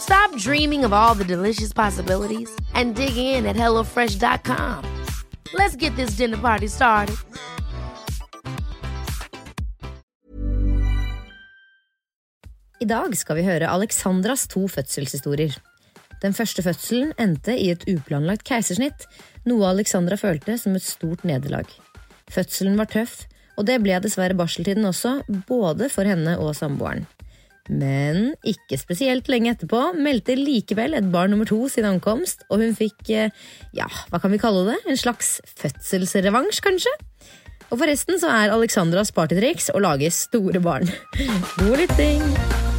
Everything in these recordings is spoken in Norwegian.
Stop dreaming of all the delicious possibilities and dig in at HelloFresh.com. Let's get this dinner party started. I dag skal vi høre Alexandras to fødselshistorier. Den første fødselen endte i et uplanlagt keisersnitt, noe Alexandra følte som et stort nederlag. Fødselen var tøff, og det ble dessverre barseltiden også, både for henne og samboeren. Men ikke spesielt lenge etterpå meldte likevel et barn nummer to sin ankomst, og hun fikk, eh, ja, hva kan vi kalle det, en slags fødselsrevansj, kanskje? Og forresten så er Alexandras partytriks å lage store barn. God lytting!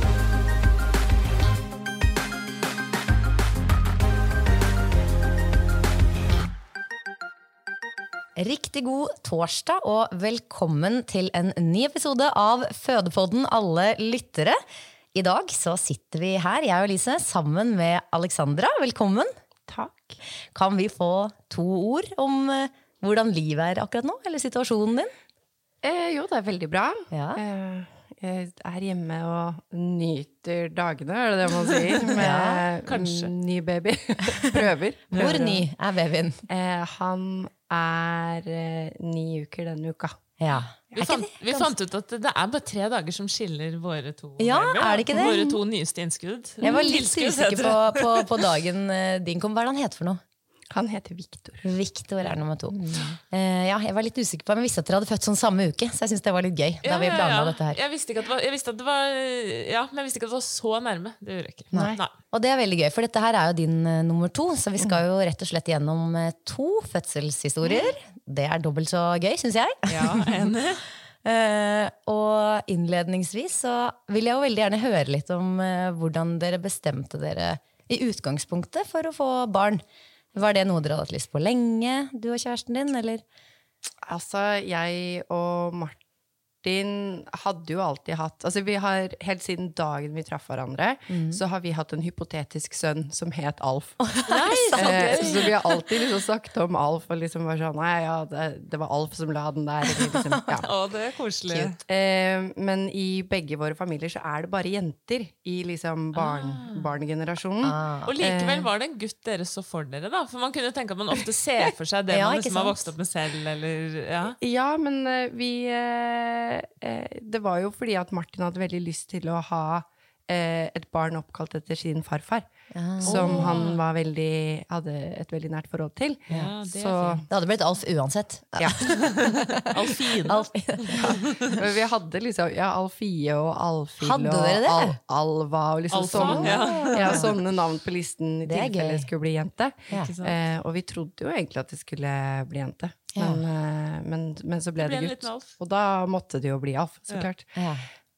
Riktig god torsdag og velkommen til en ny episode av Fødepodden, alle lyttere. I dag så sitter vi her, jeg og Lise, sammen med Alexandra. Velkommen. Takk. Kan vi få to ord om eh, hvordan livet er akkurat nå, eller situasjonen din? Eh, jo, det er veldig bra. Ja. Eh, jeg er hjemme og nyter dagene, er det det man sier? Med Ja, ny baby. Prøver. Hvor Prøver å- ny er babyen? Eh, han er eh, ni uker denne uka. Ja. Vi fant, vi fant ut at det er bare tre dager som skiller våre to Ja, er det ikke det? Våre to nyeste innskudd. Jeg var litt usikker på, på, på dagen eh, din kom. Hva er det han heter for noe? Han heter Viktor. Viktor er nummer to. Eh, ja, jeg var litt usikker på, men visste at dere hadde født sånn samme uke. Så jeg synes det var litt gøy. da vi Ja, ja, dette her. Jeg visste ikke at det var, jeg visste at det var Ja, men jeg visste ikke at det var så nærme. Det gjorde jeg ikke. Nei. Og det er veldig gøy, for dette her er jo din uh, nummer to. Så vi skal jo rett og slett gjennom uh, to fødselshistorier. Det er dobbelt så gøy, syns jeg. Ja, enig. Uh, og innledningsvis så vil jeg jo veldig gjerne høre litt om uh, hvordan dere bestemte dere i utgangspunktet for å få barn. Var det noe dere hadde hatt lyst på lenge, du og kjæresten din, eller? Altså, jeg og Martin hadde jo alltid hatt Altså, vi har helt siden dagen vi traff hverandre, så har vi hatt en hypotetisk sønn som het Alf. Eh, så vi har alltid liksom sagt om Alf og liksom var sånn Nei, ja, det, det var Alf som la den der. Liksom, ja. Å, det er koselig. Eh, men i begge våre familier så er det bare jenter i liksom barn, barnegenerasjonen. Ah. Og likevel var det en gutt dere så for dere, da. For man kunne tenke at man ofte ser for seg det Ja, man liksom har vokst opp med selv, eller ja. Ja, men eh, vi eh, eh, Det var jo fordi at Martin hadde veldig lyst til å ha eh, et barn oppkalt etter sin farfar. Som han var veldig, hadde et veldig nært forhold til. Ja, det Så Det hadde blitt Alf uansett. ja. Alfine. Alf. ja. vi hadde liksom ja, Alfie og Alfhild og? Al Alva og liksom Alfa, sånne, ja. ja, sånne navn på listen i Det tilfelle det skulle bli jente. Ja. Eh, og vi trodde jo egentlig at det skulle bli jente. Ja. Men, eh, men, men så ble Det ble det gutt. Og da måtte det jo bli Alf, så Ja. klart.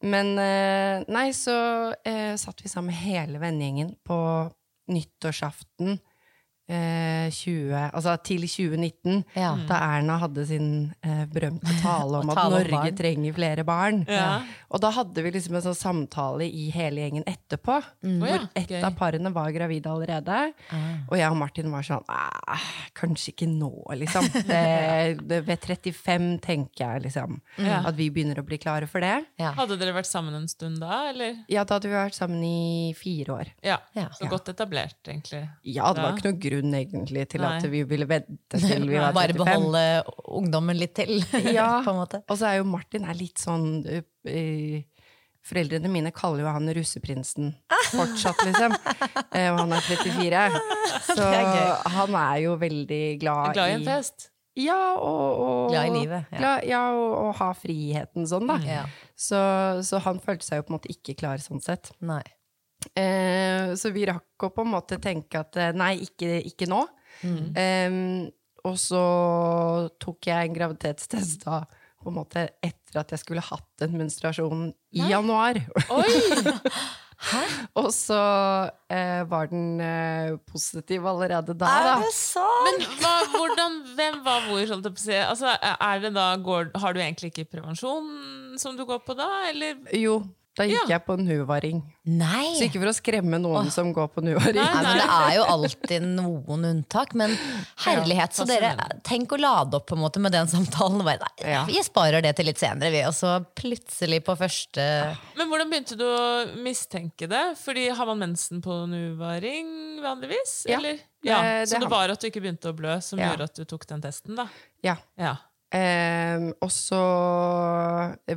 Men eh, nei, så eh, satt vi sammen hele vennegjengen på nyttårsaften eh, 20, altså til 2019, Ja. da Erna hadde sin eh, berømte tale om at tale om Norge barn. trenger flere barn. Ja. Og da hadde vi liksom en sånn samtale i hele gjengen etterpå, mm. hvor ja, ett av parene var gravide allerede. Og jeg og Martin var sånn "Ah, Kanskje ikke nå, liksom. Det, det, ved 35 tenker jeg liksom at vi begynner å bli klare for det. Ja. Hadde dere vært sammen en stund da, eller? Ja, da hadde vi vært sammen i fire år. Ja. Ja. Så godt etablert, egentlig. Ja, det var ikke noe grunn egentlig til at Nei. vi ville vente til vi var Bare beholde ungdommen litt til, Ja. på en måte. Og så er jo Martin er litt sånn uh, Foreldrene mine kaller jo han russeprinsen fortsatt, liksom. Eh, og han er 34. Så er han er jo veldig glad, Glad i en fest. Ja, og, og Glad i livet, ja. Glad, ja, og, og ha friheten sånn, da. Ja. Så, så han følte seg jo på en måte ikke klar sånn sett. Nei. Eh, så vi rakk å på en måte tenke at eh, nei, ikke, ikke nå. Mm. Eh, og så tok jeg en graviditetstest da, på en måte etter at jeg skulle hatt en menstruasjon i januar. Oi! og så eh, var den eh, positiv allerede da, da. Er det sant? Men hva, hvordan, hvem var hvor? Si? Altså, er det da, går, har du egentlig ikke prevensjon som du går på da, eller? Jo, da gikk Ja. jeg på Nuvaring. Nei! Så ikke for å skremme noen som går på Nuvaring. Nei, Nei, men Det er jo alltid noen unntak. Men herlighet, så dere tenk å lade opp på en måte med den samtalen. Bare, nei, Ja. Vi sparer det til litt senere, vi. Og så plutselig på første Men hvordan begynte du å mistenke det? Fordi har man mensen på Nuvaring vanligvis? Ja. Eller? Ja, det så det var at du ikke begynte å blø som Ja. gjorde at du tok den testen, da? Ja. Ja. Eh, og så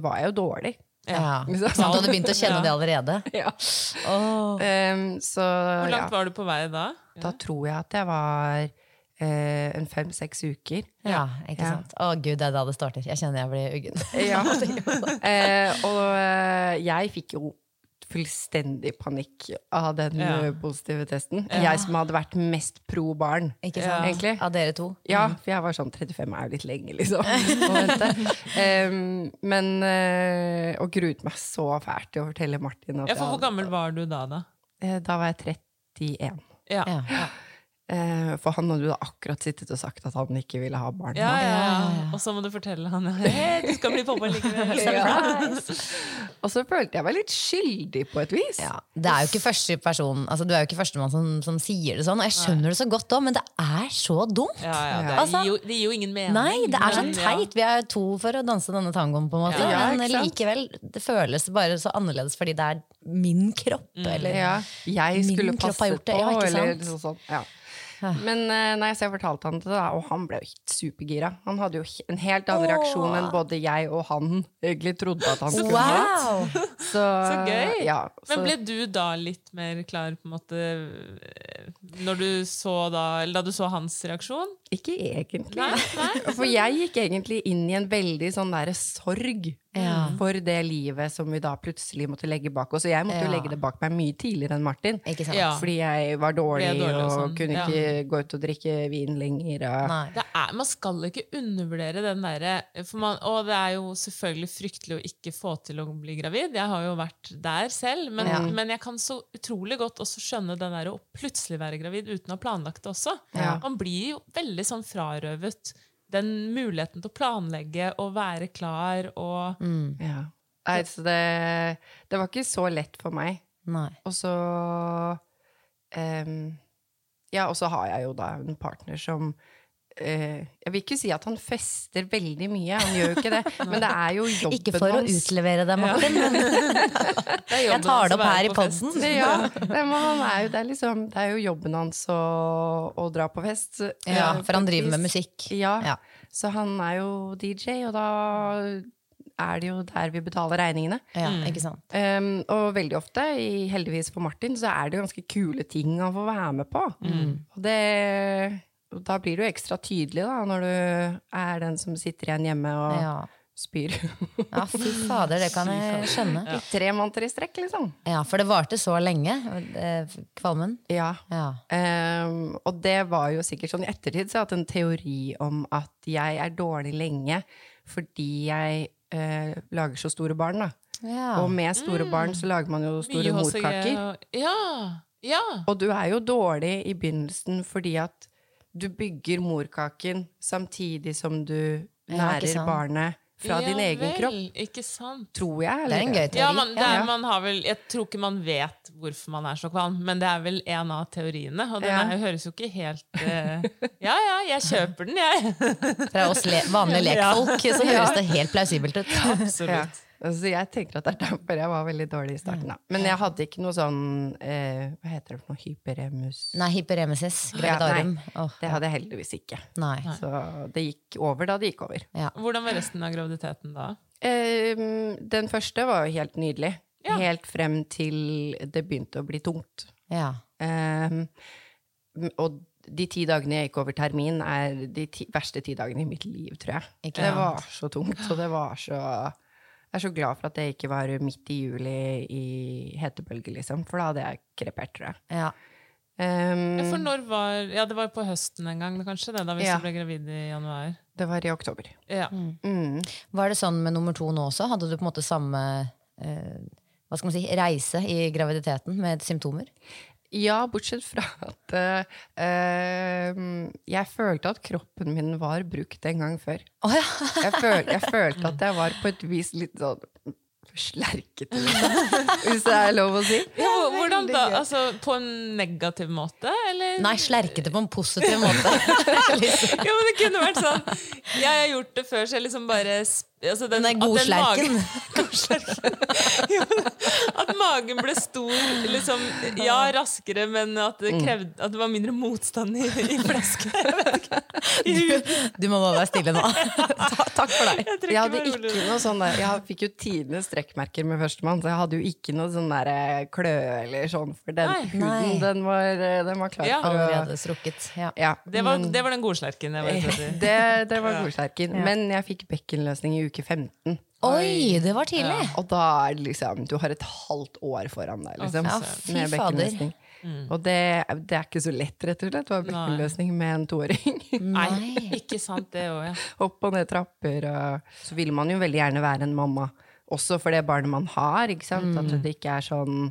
var jeg jo dårlig. Ja. Liksom. Sant, du hadde begynt å kjenne Ja. det allerede. Ja. Oh. Um, så Hvor ja, langt var du på vei da? da tror jeg at jeg var eh, en fem-seks uker. Ja, ikke Ja. sant. Å gud, det er da det starter. Jeg kjenner jeg blir uggen. Ja. eh, og uh, jeg fikk jo fullstendig panikk av den Ja. eh, positive testen. Ja. Jeg som hadde vært mest pro barn. Ikke Ja. sant? Egentlig. Av dere to. Ja, for jeg var sånn 35 er jo litt lenge, liksom. um. Men uh, Og gruet meg så fælt til å fortelle Martin at Ja, for jeg Hvor gammel var du da, da? Eh, Da var jeg 31. Ja. Ja. Eh, for han hadde jo da akkurat sittet og sagt at han ikke ville ha barn. Ja, ja, ja, ja. Og så må du fortelle han hey, du skal bli pappa likevel. Ja. Og så følte jeg meg litt skyldig på et vis. Ja, det er jo ikke første person Altså Du er jo ikke førstemann som, som sier det sånn, og jeg skjønner det så godt òg, men det er så dumt! Ja, ja, det, Altså- gir jo, det gir jo ingen mening. Nei, det er så teit! Vi er to for å danse denne tangoen, på en måte. Ja, men likevel, det føles bare så annerledes fordi det er min kropp. Eller Ja, jeg Min passe kropp har gjort det, på, ja, ikke eller sånn. Ja. Men eh, nei, så jeg fortalte han det, da, og han ble jo supergira. Han hadde jo en helt annen reaksjon enn både jeg og han egentlig trodde at han skulle ha. Wow! Så, Så gøy! Ja, Men ble du da litt mer klar på en måte eh, du så da Eller da du så hans reaksjon? Ikke egentlig. Nei, nei. For jeg gikk egentlig inn i en veldig sånn derre sorg Ja. for det livet som vi da plutselig måtte legge bak oss. Og jeg måtte jo legge det bak meg mye tidligere enn Martin. Ikke sant? Ja. Fordi jeg var dårlig, dårlig og og sånn, kunne ja. ikke gå ut og drikke vin lenger. Og, Det er, man skal ikke undervurdere den derre Og det er jo selvfølgelig fryktelig å ikke få til å bli gravid. Jeg har jo vært der selv. Men, Ja. men jeg kan så utrolig godt også skjønne den der å plutselig være gravid uten å ha planlagt det også. Ja. Man blir jo veldig sånn frarøvet den muligheten til å planlegge og være klar og Mm. Ja. Nei, så det, det var ikke så lett for meg. Nei. Og så um, Ja, og så har jeg jo da en partner som Jeg vil ikke si at han fester veldig mye, han gjør jo ikke det. men det er jo jobben Ikke for å utlevere deg, Martin, Ja. Det er jeg tar det opp her i podden. Ja, det, er jo, det, er liksom, det er jo jobben hans å, å dra på fest. Ja, eh, for han driver med musikk. Ja, Ja. så han er jo DJ, og da er det jo der vi betaler regningene. Ja, ikke sant? Um, og veldig ofte, heldigvis for Martin, så er det ganske kule ting han får være med på. Og det, da blir du ekstra tydelig da, når du er den som sitter igjen hjemme og Ja. spyr. ja, fy fader, det kan jeg skjønne. I tre måneder i strekk, liksom. Ja, For det varte så lenge, eh, kvalmen. Ja. Ja. Um, og det var jo sikkert sånn i ettertid så har jeg hatt en teori om at jeg er dårlig lenge fordi jeg uh, lager så store barn, da. Ja. Og med store barn så lager man jo store morkaker. Ja! Ja. Og du er jo dårlig i begynnelsen fordi at du bygger morkaken samtidig som du Ja, nærer sant. barnet fra ja, din egen vel, kropp. Ikke sant? Tror jeg. Det er en gøy teori. Ja, man, det er, man har vel, jeg tror ikke man vet hvorfor man er så kvalm, men det er vel en av teoriene. Og den Ja. er, høres jo ikke helt uh, Ja ja, jeg kjøper den, jeg. Fra oss le vanlige Ja. lekfolk så høres det helt plausibelt ut. Ja. Absolutt. Altså, jeg tenker at det er derfor jeg var veldig dårlig i starten. Da. Men jeg hadde ikke noe sånn eh, Hva heter det for noe? Hyperemus? Nei, hyperemesis, Ja, gravidarum. Det hadde jeg heldigvis ikke. nei. Så det gikk over da det gikk over. Ja. Hvordan var resten av graviditeten da? Eh, den første var jo helt nydelig. Ja. Helt frem til det begynte å bli tungt. ja. Eh, og de ti dagene jeg gikk over termin, er de ti, verste ti dagene i mitt liv, tror jeg. Ikke det var så tungt, og det var så Jeg er så glad for at det ikke var midt i juli i hetebølge, liksom. For da hadde jeg krepert, tror jeg. ja. Um, for når var Ja, det var på høsten en gang, kanskje, det, da hvis Ja. du ble gravid i januar. det var i oktober. Ja. Mm. Var det sånn med nummer to nå også? Hadde du på en måte samme eh, hva skal man si, reise i graviditeten med symptomer? Ja, bortsett fra at eh, eh, jeg følte at kroppen min var brukt en gang før. Oh, ja. Jeg, føl, jeg følte at jeg var på et vis litt sånn slerkete, hvis det er lov å si. Ja, hvordan da? Altså, på en negativ måte, eller? Nei, slerkete på en positiv måte. liksom. Jo, men det kunne vært sånn Jeg har gjort det før, så jeg liksom bare sp- altså den, Den er at godslerken. magen- Godslerken. At magen ble stor, liksom Ja, raskere, men at det, krevde, at det var mindre motstand i, i flasken. Huden. Du må bare være stille nå. Ta- Takk for deg. Jeg Jeg hadde ikke noe sånn der, Jeg fikk jo tidenes strekkmerker med førstemann, så jeg hadde jo ikke noe sånn der eh, klø eller sånn, for den Nei. huden, Nei. den var, eh, den var klar Ja. for å Allerede strukket. Ja. ja, Det var, men- det var den godslerken jeg var det, det var Ja. godslerken. Men jeg fikk bekkenløsning i uke 15. Oi, det var tidlig! Og da er det liksom Du har et halvt år foran deg, liksom. Ja, fy fader. Mm. Og det, det er ikke så lett, rett og slett, å ha bekkenløsning med en toåring. Nei, ikke sant, det også, ja. Opp og ned trapper. Og så vil man jo veldig gjerne være en mamma, også for det barnet man har. ikke sant? At det ikke er sånn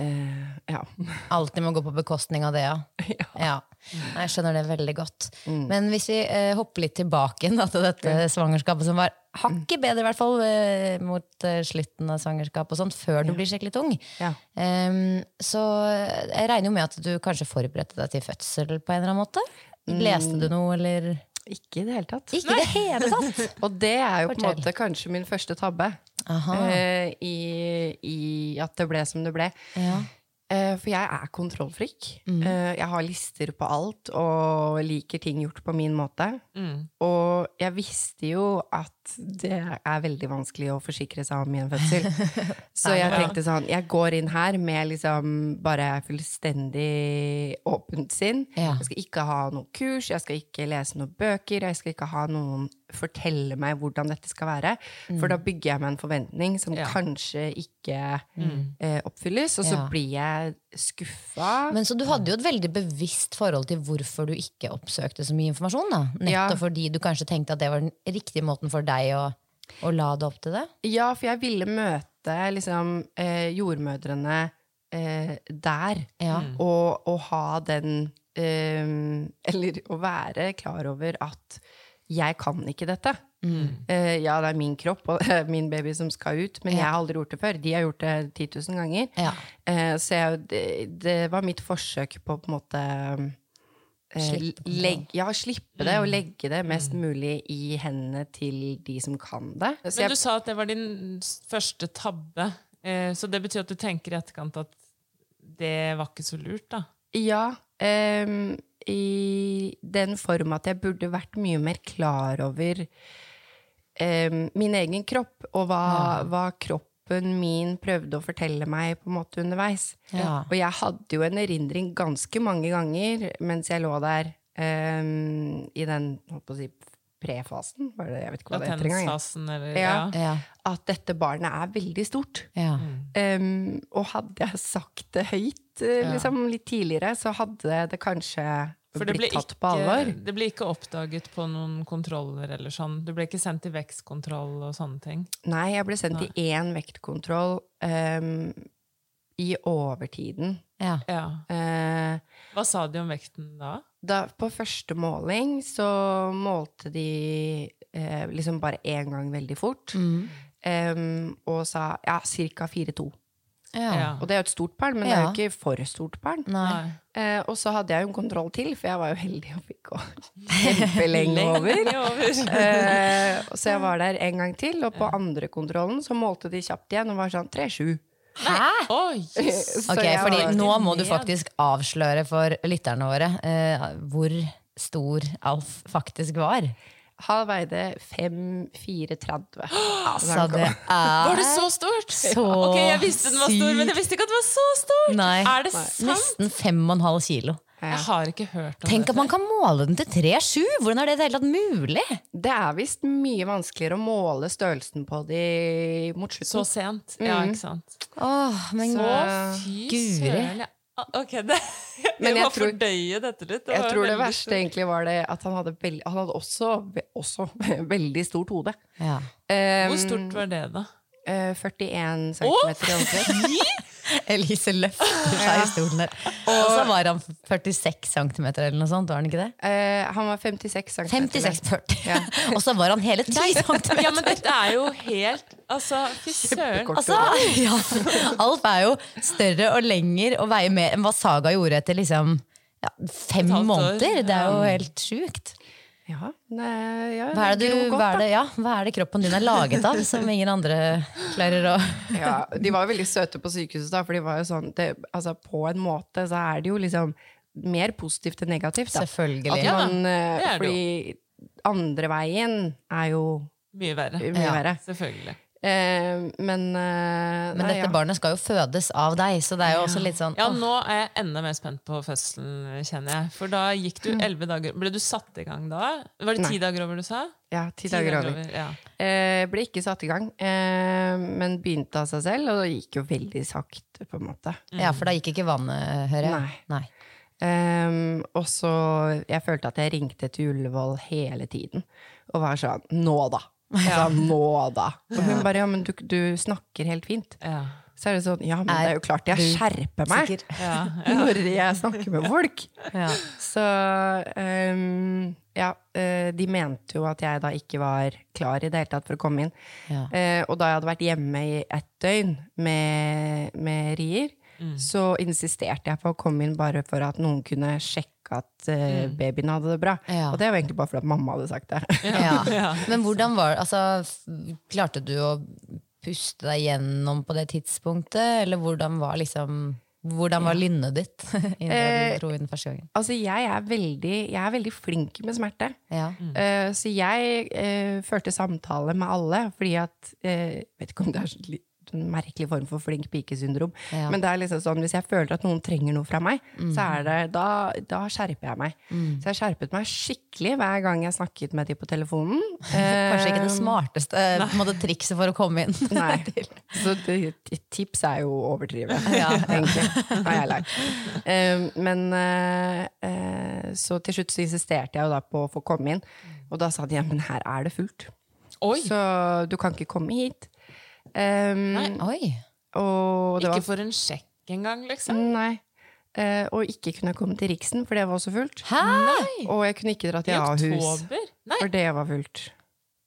eh, Ja. Alltid må gå på bekostning av det, ja. ja. ja. Jeg skjønner det veldig godt. Men hvis vi eh, hopper litt tilbake da, til dette svangerskapet som var hakket bedre, i hvert fall eh, mot eh, slutten av svangerskapet og sånt, før du blir skikkelig tung. Ja. Em, så jeg regner jo med at du kanskje forberedte deg til fødsel på en eller annen måte? Leste du noe, eller? Ikke i det hele tatt. Ikke i det hele tatt! Og det er jo på en måte kanskje min første tabbe. Aha. eh, i, I at det ble som det ble. Ja. Eh, for jeg er kontrollfrik. Eh, jeg har lister på alt og liker ting gjort på min måte. Mm. Og jeg visste jo at det er veldig vanskelig å forsikre seg om i en fødsel. Så jeg tenkte sånn, jeg går inn her med liksom bare fullstendig åpent sinn. Ja. Jeg skal ikke ha noe kurs, jeg skal ikke lese noen bøker, jeg skal ikke ha noen fortelle meg hvordan dette skal være. For da bygger jeg meg en forventning som Ja. kanskje ikke eh, oppfylles, og så Ja. blir jeg skuffa. Men Så du hadde jo et veldig bevisst forhold til hvorfor du ikke oppsøkte så mye informasjon? da Nettopp Ja. fordi du kanskje tenkte at det var den riktige måten for deg å, å la det opp til det? Ja, for jeg ville møte liksom eh, jordmødrene eh, der. Ja. Og, og ha den eh, Eller å være klar over at jeg kan ikke dette. Eh, ja, det er min kropp og er min baby som skal ut, men jeg har aldri gjort det før. De har gjort det 10 000 ganger. Ja. Uh, så jeg, det, det var mitt forsøk på på en måte Slippe legge, Ja, slippe det og legge det mest mulig i hendene til de som kan det. Så Men jeg, du sa at det var din første tabbe, så det betyr at du tenker i etterkant at det var ikke så lurt, da? Ja, ehm, i den form at jeg burde vært mye mer klar over ehm, min egen kropp, og hva, hva kroppen min prøvde å fortelle meg på en måte underveis. Ja. Og jeg hadde jo en erindring ganske mange ganger mens jeg lå der ehm, i den holdt på å si, prefasen, var det, jeg vet ikke hva det heter engang. eller Ja. ja. At dette barnet er veldig stort. Ja. Um, og hadde jeg sagt det høyt eh, liksom, litt tidligere, så hadde det kanskje For det ble, ikke, det ble ikke oppdaget på noen kontroller eller sånn? Du ble ikke sendt i vekstkontroll og sånne ting? Nei, jeg ble sendt i én vektkontroll um, i overtiden. Ja. Ja. Uh, Hva sa de om vekten da? Da, på første måling så målte de eh, liksom bare én gang veldig fort. Mm. Um, og sa ja, ca. 4-2. Ja. Ja. Og det er jo et stort barn, men det er jo ikke for stort barn. Nei. Eh, og så hadde jeg jo en kontroll til, for jeg var jo heldig og fikk gå kjempelenge over. Over. Eh, så jeg var der en gang til, og på andre kontrollen så målte de kjapt igjen og var sånn 3-7. Oi! Så Ok, fordi nå må du faktisk avsløre for lytterne våre eh, hvor stor Alf faktisk var. Han veide 5-4-30. Altså, det er Var det så stort? så Ok, Jeg visste den var stor, men jeg visste ikke at den var så stor! Nei. Er det sant? Nesten fem og en halv kilo. Jeg har ikke hørt om Tenk at man kan måle den til 3-7! Hvordan er det det hele tatt mulig? Det er visst mye vanskeligere å måle størrelsen på de mot Så slutten. sent. Ja, Mm. ikke sant. Åh, men Så- fy søren. Ah, Ok, det, jeg, Men jeg må tror- fordøye dette litt. Jeg tror det verste stort. egentlig var det at han hadde, veld, han hadde også, også veldig stort hode. ja. Um, Hvor stort var det, da? eh, 41 cm i omkrets. Elise løfter seg i stolen der. Og så var han 46 cm eller noe sånt, var han ikke det? Uh, han var 56 cm. 56-40. Og så var han hele 10 cm! Ja, men dette er jo helt Altså, fy søren. Altså, ja. Alf er jo større og lenger og veier mer enn hva Saga gjorde etter liksom ja, fem måneder. Det er jo helt sjukt. Ja, nei, ja, Hva er, det du, godt, hva, er det, ja, hva er det kroppen din er laget av, som ingen andre klarer å Ja, de var jo veldig søte på sykehuset, da, for de var jo sånn det, altså, På en måte så er det jo liksom mer positivt enn negativt. Da. Selvfølgelig. At Ja da, eh, det er det fordi andre veien er jo Mye verre. mye Ja. verre. Selvfølgelig. Eh, men eh, Men nei, dette ja. barnet skal jo fødes av deg, så det er jo også litt sånn Ja, åh, nå er jeg enda mer spent på fødselen, kjenner jeg. For da gikk du elleve dager Ble du satt i gang da? Var det ti Nei. dager over du sa? Ja, ti dager over. Ja. Eh, ble ikke satt i gang, eh, men begynte av seg selv, og det gikk jo veldig sakte, på en måte. Ja, for da gikk ikke vannet, hører jeg. Nei. Ehm, og så Jeg følte at jeg ringte til Ullevål hele tiden og var sånn Nå, da! Jeg Altså, nå, da! Og hun bare Ja, men du, du snakker helt fint. Ja. Så er det sånn Ja, men det er jo klart jeg skjerper meg. Ja. når jeg snakker med folk. Ja. Så um, ja, eh, de mente jo at jeg da ikke var klar i det hele tatt for å komme inn. Ja. Eh, og da jeg hadde vært hjemme i ett døgn med, med rier, så insisterte jeg på å komme inn bare for at noen kunne sjekke at uh, babyen hadde det bra. Ja. Og det var egentlig bare fordi at mamma hadde sagt det. Ja. Men hvordan var det altså, Klarte du å puste deg gjennom på det tidspunktet, eller hvordan var liksom hvordan var lynnet ditt Eh, du første gangen? altså, jeg er, veldig, jeg er veldig flink med smerte. Ja. Uh, så jeg uh, førte samtale med alle, fordi at uh, Vet ikke om det er så litt en merkelig form for flink pike-syndrom. Ja. Men det er liksom sånn, hvis jeg føler at noen trenger noe fra meg, så er det, da, da skjerper jeg meg. Så jeg skjerpet meg skikkelig hver gang jeg snakket med de på telefonen. Kanskje ikke det Eh, smarteste en måte, trikset for å komme inn. Nei. Så det, tips er jo å overdrive, Ja. egentlig. Har jeg lært. Eh, men eh, eh, så til slutt så insisterte jeg jo da på å få komme inn. Og da sa de ja, men her er det fullt. Oi! Så du kan ikke komme hit. Um, Nei. Oi. Ikke var, for en sjekk engang, liksom? Nei. Uh, og ikke kunne komme til Riksen, for det var også fullt. Hæ? Og jeg kunne ikke dra til Ahus? For det var fullt.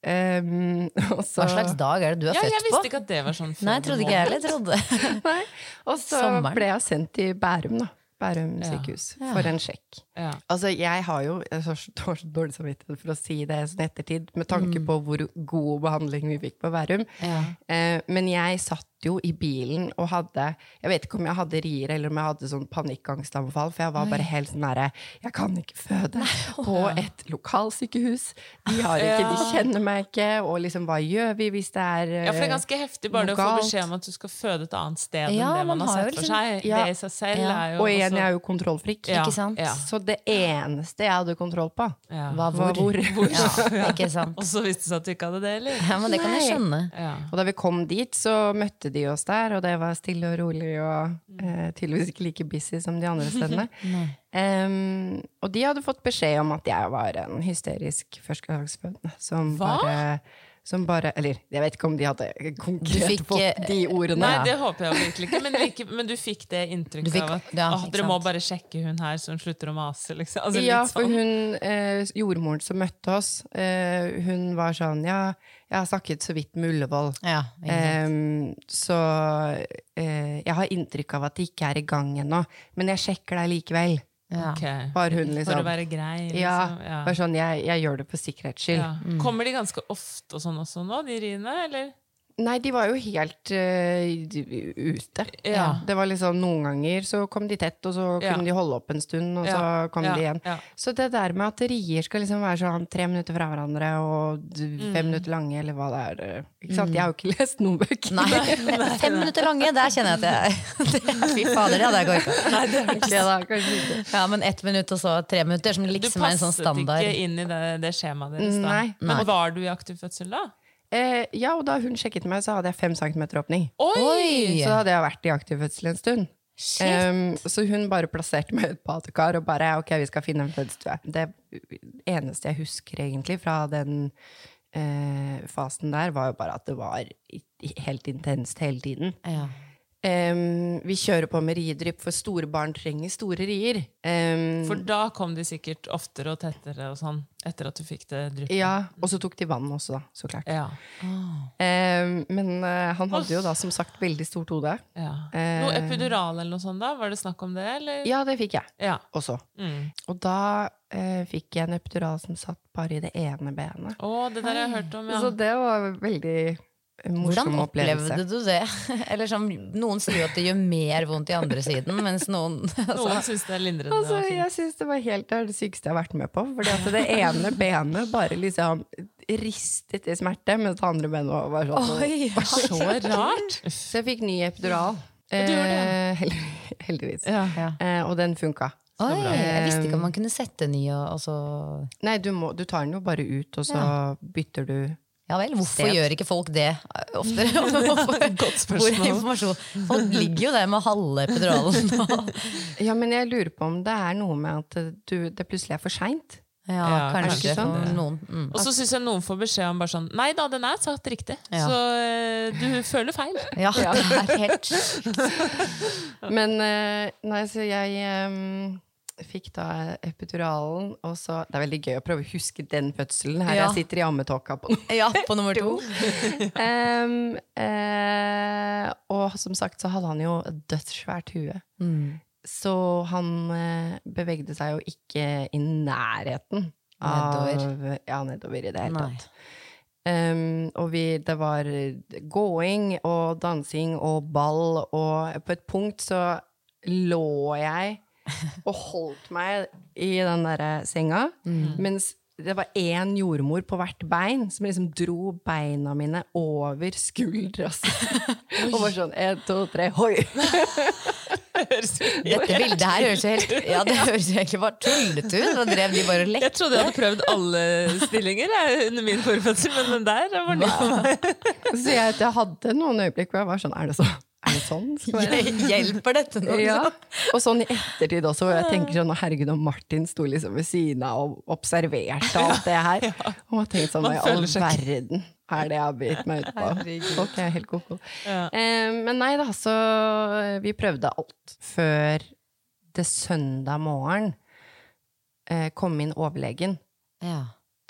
Um, så, Hva slags dag er det du er ja, jeg født visste på? ikke at det var sånn Nei, jeg trodde ikke jeg heller. Og så ble jeg sendt til Bærum, da. Bærum sykehus. Ja. For en sjekk. Ja. Altså, jeg har jo jeg har så, dårlig samvittighet for å si det sånn i ettertid, med tanke på hvor god behandling vi fikk på Bærum. Ja. Eh, men jeg satt jo i bilen og hadde Jeg vet ikke om jeg hadde rier eller om jeg hadde sånn panikkangstanfall, for jeg var bare helt sånn derre Jeg kan ikke føde på et lokalsykehus. De har ikke, de kjenner meg ikke, og liksom hva gjør vi hvis det er Ja, for det er ganske heftig bare det å få beskjed om at du skal føde et annet sted Ja, enn det man, man har har sett for liksom- seg. Ja. Det i seg selv Ja. er jo Og igjen, også- jeg er jo kontrollfrik. Ja, Ikke sant? Ja. Så det eneste jeg hadde kontroll på, Ja. Var hvor? hvor. Ja, ikke sant. Og så viste det seg at du ikke hadde det, eller? Ja, men det kan jeg skjønne. Ja. Og da vi kom dit, så møtte de oss der, og det var stille og rolig og eh, tydeligvis ikke like busy som de andre stedene. um, og de hadde fått beskjed om at jeg var en hysterisk førstegangsfødende som Hva? bare som bare Eller jeg vet ikke om de hadde konkret fikk, fått eh, de ordene. Nei, det håper jeg virkelig ikke. Men, like, men du fikk det inntrykket fikk- av at ja, «Åh, dere må bare sjekke hun her som slutter å mase. Liksom. Altså, ja, litt for sånn. hun eh, jordmoren som møtte oss, eh, hun var sånn Ja, jeg har snakket så vidt med Ullevål. Ja, eh. Ehm, så eh, jeg har inntrykk av at de ikke er i gang ennå, men jeg sjekker deg likevel. Ja. Okay. Bare hun For liksom å være grei. Liksom. Ja, bare sånn, jeg, jeg gjør det på sikkerhets skyld. Ja. Kommer de ganske ofte og sånn også nå, de riene? Eller? Nei, de var jo helt uh, ute. Ja. Det var liksom Noen ganger så kom de tett, og så kunne Ja. de holde opp en stund, og så kom ja, de igjen. ja. Så det der med at rier skal liksom være sånn tre minutter fra hverandre og fem Mm. minutter lange, eller hva det er eh, Ikke sant? Jeg har jo ikke lest noen bøker. Nei, fem minutter lange, der kjenner jeg at jeg Fy fader, det går ikke. Nei, det er ikke det, da. Kanskje ikke. Ja, men ett minutt og så tre minutter, som liksom er en sånn standard. Du passet ikke inn i det, det skjemaet deres da? Nei. Men Nei. var du i aktiv fødsel da? Eh, ja, og da hun sjekket meg, så hadde jeg fem centimeter åpning. Oi! Så da hadde jeg vært i aktiv fødsel en stund. Shit. Em, så hun bare plasserte meg i et badekar og bare ok, vi skal finne en fødestue. Det eneste jeg husker egentlig fra den eh, fasen der, var jo bare at det var helt intenst hele tiden. Ja. Em, vi kjører på med riedrypp, for store barn trenger store rier. Um, For da kom de sikkert oftere og tettere og sånn, etter at du fikk det dryppet. ja, og så tok de vann også, da, så klart. Ja. Em, men uh, han hadde jo da som sagt veldig stort hode. ja. Noe epidural eller noe sånt da? Var det snakk om det, eller? Ja, det fikk jeg Ja. også. Mm. Og da uh, fikk jeg en epidural som satt bare i det ene benet. Å, det der jeg har jeg hørt om, ja. Så det var veldig Hvordan opplevde du det? Eller sånn, Noen sier jo at det gjør mer vondt i andre siden, mens noen Noen syns det er lindrende. Altså, jeg syns det var helt det, det sykeste jeg har vært med på. For at det ene benet bare liksom ristet i smerte, mens det andre benet var sånn. Oi! Så rart! Så jeg fikk ny epidural. du gjorde det? Eh, heldigvis. Ja. Ja. Eh, og den funka. Oi, jeg visste ikke om man kunne sette ny og, og så Nei, du, må, du tar den jo bare ut, og så bytter du Ja vel, hvorfor Sted. gjør ikke folk det eh, oftere? Godt spørsmål. Hvor? Folk ligger jo der med halve epiduralen. Ja, men jeg lurer på om det er noe med at du, det plutselig er for seint. Ja, Ja, kanskje kanskje sånn. noen. Mm. Og så syns jeg noen får beskjed om bare sånn Nei da, den er satt riktig. Ja. Så eh, du føler feil. Ja, det er helt Men eh, nei, så jeg em, fikk da epiduralen, og så Det er veldig gøy å prøve å huske den fødselen. Her Ja. jeg sitter i ammetåka på. Ja, på nummer to. um, eh, og som sagt så hadde han jo dødssvært hue. Mm. Så han eh, bevegde seg jo ikke i nærheten av Nedover. Ja, nedover i det hele tatt. Um, og vi, det var gåing og dansing og ball, og på et punkt så lå jeg og holdt meg i den derre senga, mens det var én jordmor på hvert bein som liksom dro beina mine over skuldra si. og var sånn én, to, tre, hoi! Dette bildet her høres helt Ja, det høres egentlig bare tullete ut. Da drev de bare og Jeg trodde jeg hadde prøvd alle stillinger jeg, under min forfødsel, men den der var ny for meg. Så jeg, jeg hadde noen øyeblikk hvor jeg var sånn Er det, så, er det sånn? Hjelper dette nå? Ja. liksom? Og sånn i ettertid også, hvor jeg tenker sånn Herregud, og Martin sto liksom ved siden av og observerte alt det her. Og jeg tenkte sånn Hva i all verden er det jeg har bitt meg ut på? Folk er helt koko. Ja. Eh, men nei da, så vi prøvde alt. Før det søndag morgen eh, kom inn overlegen. Ja.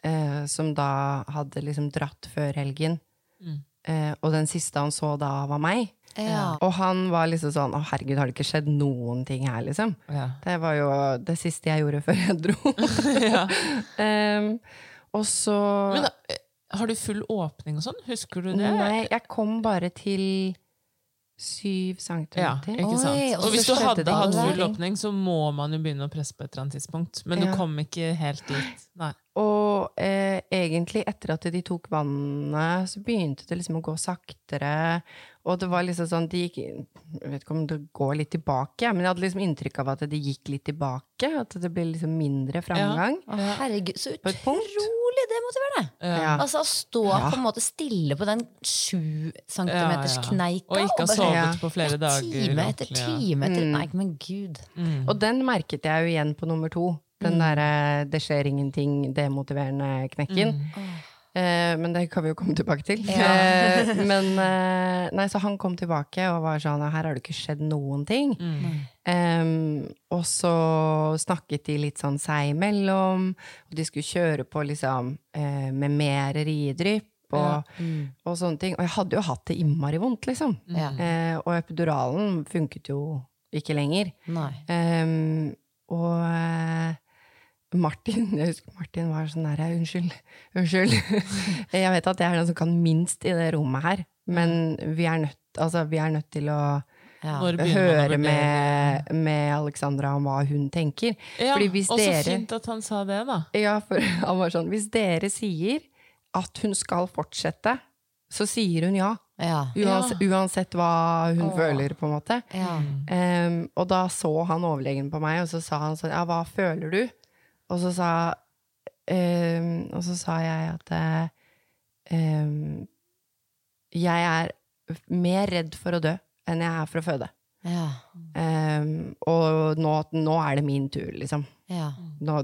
eh, som da hadde liksom dratt før helgen. Mm. Eh, og den siste han så da, var meg. Ja. Og han var liksom sånn Å, herregud, har det ikke skjedd noen ting her, liksom? Ja. Det var jo det siste jeg gjorde før jeg dro. um, og så Men da, har du full åpning og sånn? Husker du det? Nei, jeg kom bare til syv Ja, centimeter. ikke sant? Oi, og og hvis du hadde hatt full åpning, så må man jo begynne å presse på et eller annet tidspunkt. Men Ja. du kom ikke helt dit. Nei. Og eh, egentlig, etter at de tok vannet, så begynte det liksom å gå saktere. Og det var liksom sånn de gikk, Jeg vet ikke om det går litt tilbake, men jeg hadde liksom inntrykk av at de gikk litt tilbake. At det ble liksom mindre framgang. Ja. Herregud, så utrolig det måtte være! det. Ja. Altså Å stå Ja. på en måte stille på den sju centimeters Ja, ja. kneika Og ikke ha sovet Ja. på flere dager. Time etter time etter Mm. Nei, men gud. Mm. Og den merket jeg jo igjen på nummer to. Den derre 'det skjer ingenting', demotiverende knekken. Mm. Eh, men det kan vi jo komme tilbake til. Ja. Eh, men eh, nei, så han kom tilbake og var sånn Her har det ikke skjedd noen ting. Em, og så snakket de litt sånn seg imellom, og de skulle kjøre på liksom eh, med mer riedrypp og, og sånne ting. Og jeg hadde jo hatt det innmari vondt, liksom. Ja. Eh, og epiduralen funket jo ikke lenger. Nei. Em, og eh, Martin jeg husker Martin var sånn der Unnskyld, unnskyld. jeg vet at jeg er den som kan minst i det rommet her, men vi er nødt, altså, vi er nødt til å Ja. Høre med, med Alexandra om hva hun tenker. Ja, Fordi hvis og så dere fint at han sa det, da. ja, for han var sånn Hvis dere sier at hun skal fortsette, så sier hun ja. Ja. Uansett, uansett hva hun Åh. føler, på en måte. Ja. Em, og da så han overlegen på meg, og så sa han sånn Ja, hva føler du? Og så sa, um, og så sa jeg at um, jeg er mer redd for å dø enn jeg er for å føde. Ja. Um, og nå, nå er det min tur, liksom. Ja. Nå,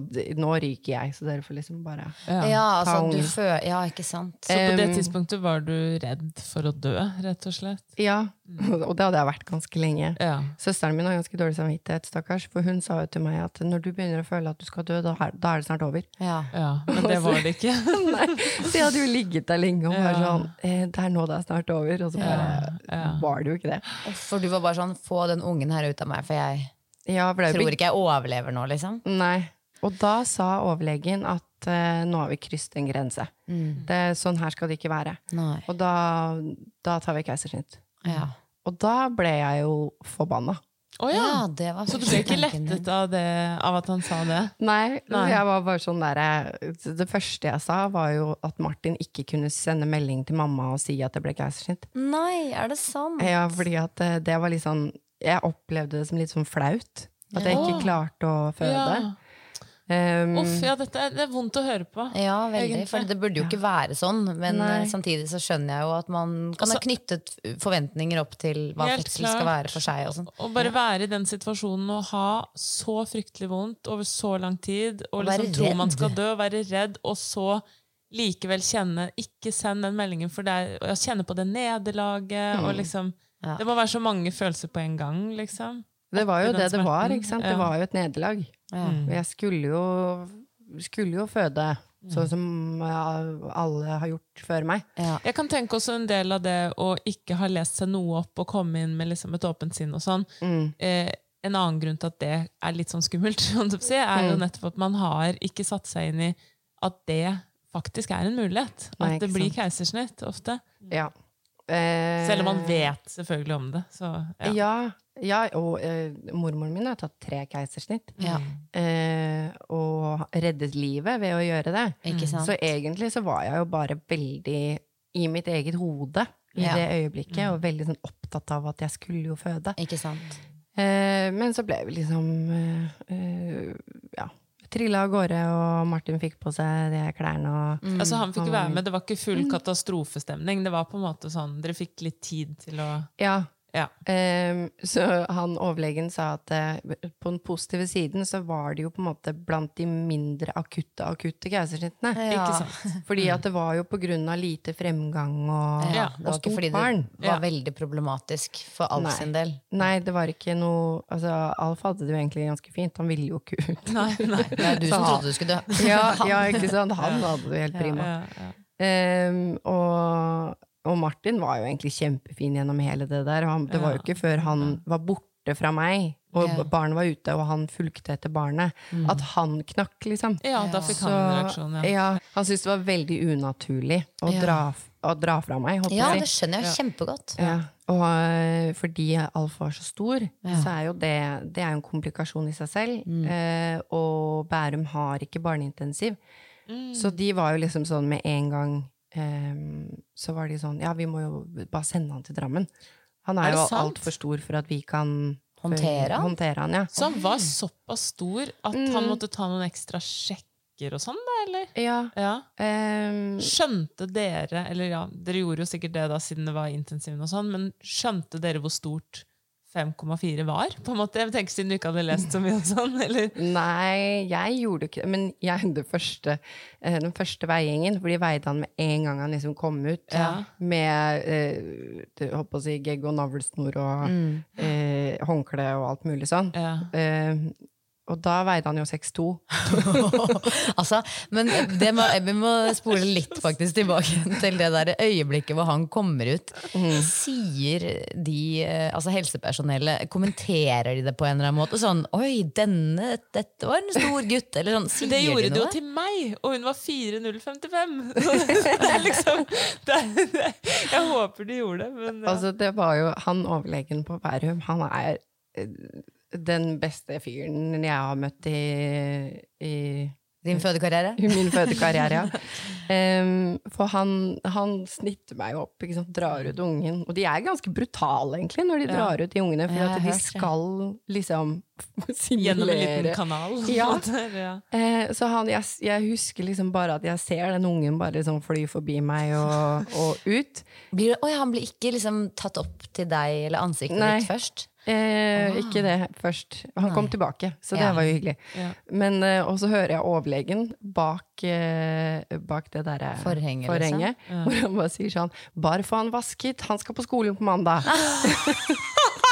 nå ryker jeg, så dere får liksom bare Ja. ja, altså du Ja, ikke sant? Så på det tidspunktet var du redd for å dø, rett og slett? Ja, og det hadde jeg vært ganske lenge. Ja. Søsteren min har ganske dårlig samvittighet, stakkars, for hun sa jo til meg at når du begynner å føle at du skal dø, da er, da er det snart over. Ja. ja. Men det var det ikke. Nei, så jeg hadde jo ligget der lenge og bare sånn eh, Det er nå det er snart over. Og så bare Ja, ja. var det jo ikke det. For du var bare sånn Få den ungen her ut av meg, for jeg Ja, jo tror blitt- ikke jeg overlever nå, liksom. Nei. Og da sa overlegen at uh, nå har vi krysset en grense. Det, sånn her skal det ikke være. Nei. Og da, da tar vi keisersnitt. Ja. Og da ble jeg jo forbanna. Oh, ja. ja, det var Så du ble ikke lettet av, det, av at han sa det? Nei, Nei. jeg var bare sånn der, Det første jeg sa, var jo at Martin ikke kunne sende melding til mamma og si at det ble keisersnitt. Nei, er det sant? Ja, fordi at eh, det var litt sånn Jeg opplevde det som litt sånn flaut. At jeg ikke klarte å føde. Ja. Um, Uff, ja, dette er, det er vondt å høre på. Ja, veldig. Egentlig. For det burde jo ikke være sånn. Men Nei. eh, samtidig så skjønner jeg jo at man kan Også- ha knyttet forventninger opp til hva fødsel skal være for seg. Og sånn. Å bare være i den situasjonen og ha så fryktelig vondt over så lang tid, og Og liksom tro man skal dø, og være redd, og så likevel kjenne Ikke send den meldingen, for det er å kjenne på det nederlaget, og liksom Ja. Det må være så mange følelser på en gang, liksom. det var jo det det var, ikke sant? Ja. Det var jo et nederlag. Ja. Mm. Jeg skulle jo, skulle jo føde, sånn som alle har gjort før meg. Ja. Jeg kan tenke også en del av det å ikke ha lest seg noe opp og komme inn med liksom et åpent sinn og sånn. Mm. Eh, en annen grunn til at det er litt sånn skummelt, er jo Mm. nettopp at man har ikke satt seg inn i at det faktisk er en mulighet. Nei, At det blir keisersnitt ofte. Ja. Eh, Selv om man vet selvfølgelig om det. Så, ja. Ja, ja og eh, mormoren min har tatt tre keisersnitt. Ja. Eh, og reddet livet ved å gjøre det. Ikke sant? Så egentlig så var jeg jo bare veldig i mitt eget hode i Ja. det øyeblikket, og veldig sånn opptatt av at jeg skulle jo føde. Ikke sant? Eh, men så ble vi liksom eh, eh, Ja. Trilla av gårde, og Martin fikk på seg de klærne og Altså, han fikk være med, det var ikke full katastrofestemning. Det var på en måte sånn, Dere fikk litt tid til å Ja. Ja. Um, så han overlegen sa at uh, på den positive siden så var det jo på en måte blant de mindre akutte akutte keisersnittene. Ja. Fordi at det var jo på grunn av lite fremgang og, Ja, det var og ikke fordi det var veldig problematisk for Alf Nei. sin del. Nei, det var ikke noe Altså, Alf hadde det jo egentlig ganske fint. Han ville jo ikke ut. Nei, nei. Det er du som trodde du skulle dø. Ja, ja, ikke sant? Han hadde det jo helt prima. Ja, ja. Ehm, og, og Martin var jo egentlig kjempefin gjennom hele det der. Han, det var jo ikke før han var borte fra meg, og yeah. barnet var ute, og han fulgte etter barnet, at han knakk, liksom. ja, da fikk han en reaksjon. Ja. ja, han syntes det var veldig unaturlig å, Ja. dra, å dra fra meg, Ja, jeg det skjønner jeg kjempegodt. Ja. Og øh, fordi Alf var så stor, så er jo det, det er en komplikasjon i seg selv. Mm. Eh, og Bærum har ikke barneintensiv. Mm. Så de var jo liksom sånn med en gang Så var de sånn Ja, vi må jo bare sende han til Drammen. Han er, Er jo altfor stor for at vi kan Håndtere han? Håndtere han, ja. Så han var såpass stor at han Mm. måtte ta noen ekstra sjekker og sånn, da, eller? Ja. Ja. Um, Skjønte dere, eller ja, dere gjorde jo sikkert det da siden det var intensiven og sånn, men skjønte dere hvor stort 5,4 var? på en måte? Jeg tenker Siden du ikke hadde lest så mye og sånn? eller? Nei, jeg gjorde ikke det. Men jeg, det første, eh, den første veiingen, for de veide han med en gang han liksom kom ut. Ja. Med eh, å si, gegg og navlesnor og eh, håndkle og alt mulig sånn. Ja. Eh, og da veide han jo 6,2. altså, men det må, vi må spole litt faktisk tilbake til det der øyeblikket hvor han kommer ut. Sier de, eh, altså helsepersonellet, kommenterer de det på en eller annen måte? Sånn 'oi, denne, dette var en stor gutt', eller sånn. Sier Men det gjorde de de jo til meg, og hun var 4055! det er liksom det er, det, Jeg håper de gjorde det, men ja. Altså, det var jo han overlegen på Bærum. Han er eh, den beste fyren jeg har møtt i, i Din fødekarriere? i min fødekarriere. ja. Um, for han, han snitter meg opp, ikke sant? drar ut ungen. Og de er ganske brutale, egentlig, når de Ja. drar ut de ungene. For at de skal liksom Gjennom en liten kanal. Ja. Eh, så han, jeg, jeg husker liksom bare at jeg ser den ungen bare liksom fly forbi meg og, og ut. Blir det, oi, han blir ikke liksom tatt opp til deg eller ansiktet Nei. ditt først? Eh, Ikke det først. Han kom tilbake, så det Ja. var jo hyggelig. Ja. Men eh, Og så hører jeg overlegen bak, eh, bak det derre Forhenget, forhenget liksom. hvor han bare sier sånn 'Bare få han vasket, han skal på skolen på mandag'.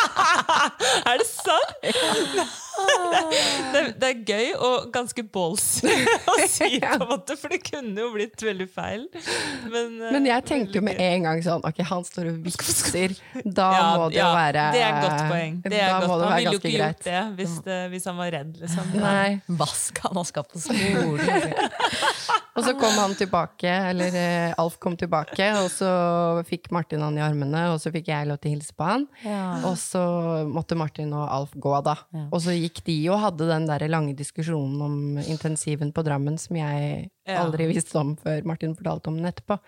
Er det sant?! Det, det er gøy og ganske ballsy å si, på en måte, for det kunne jo blitt veldig feil. Men, eh, Men jeg tenkte jo med en gang sånn Ok, han står og vitser. Da Ja, må det jo ja, være Det er et godt poeng. Det er Da godt. må det Han ville jo ikke gjort det hvis, det hvis han var redd, liksom. Nei. Vask han har skapt på skolen. Og så kom han tilbake, eller eh, Alf kom tilbake, og så fikk Martin han i armene, og så fikk jeg lov til å hilse på han. Og så måtte Martin og Alf gå, da. Og så gikk de og hadde den der lange diskusjonen om intensiven på Drammen som jeg aldri visste om før Martin fortalte om den etterpå.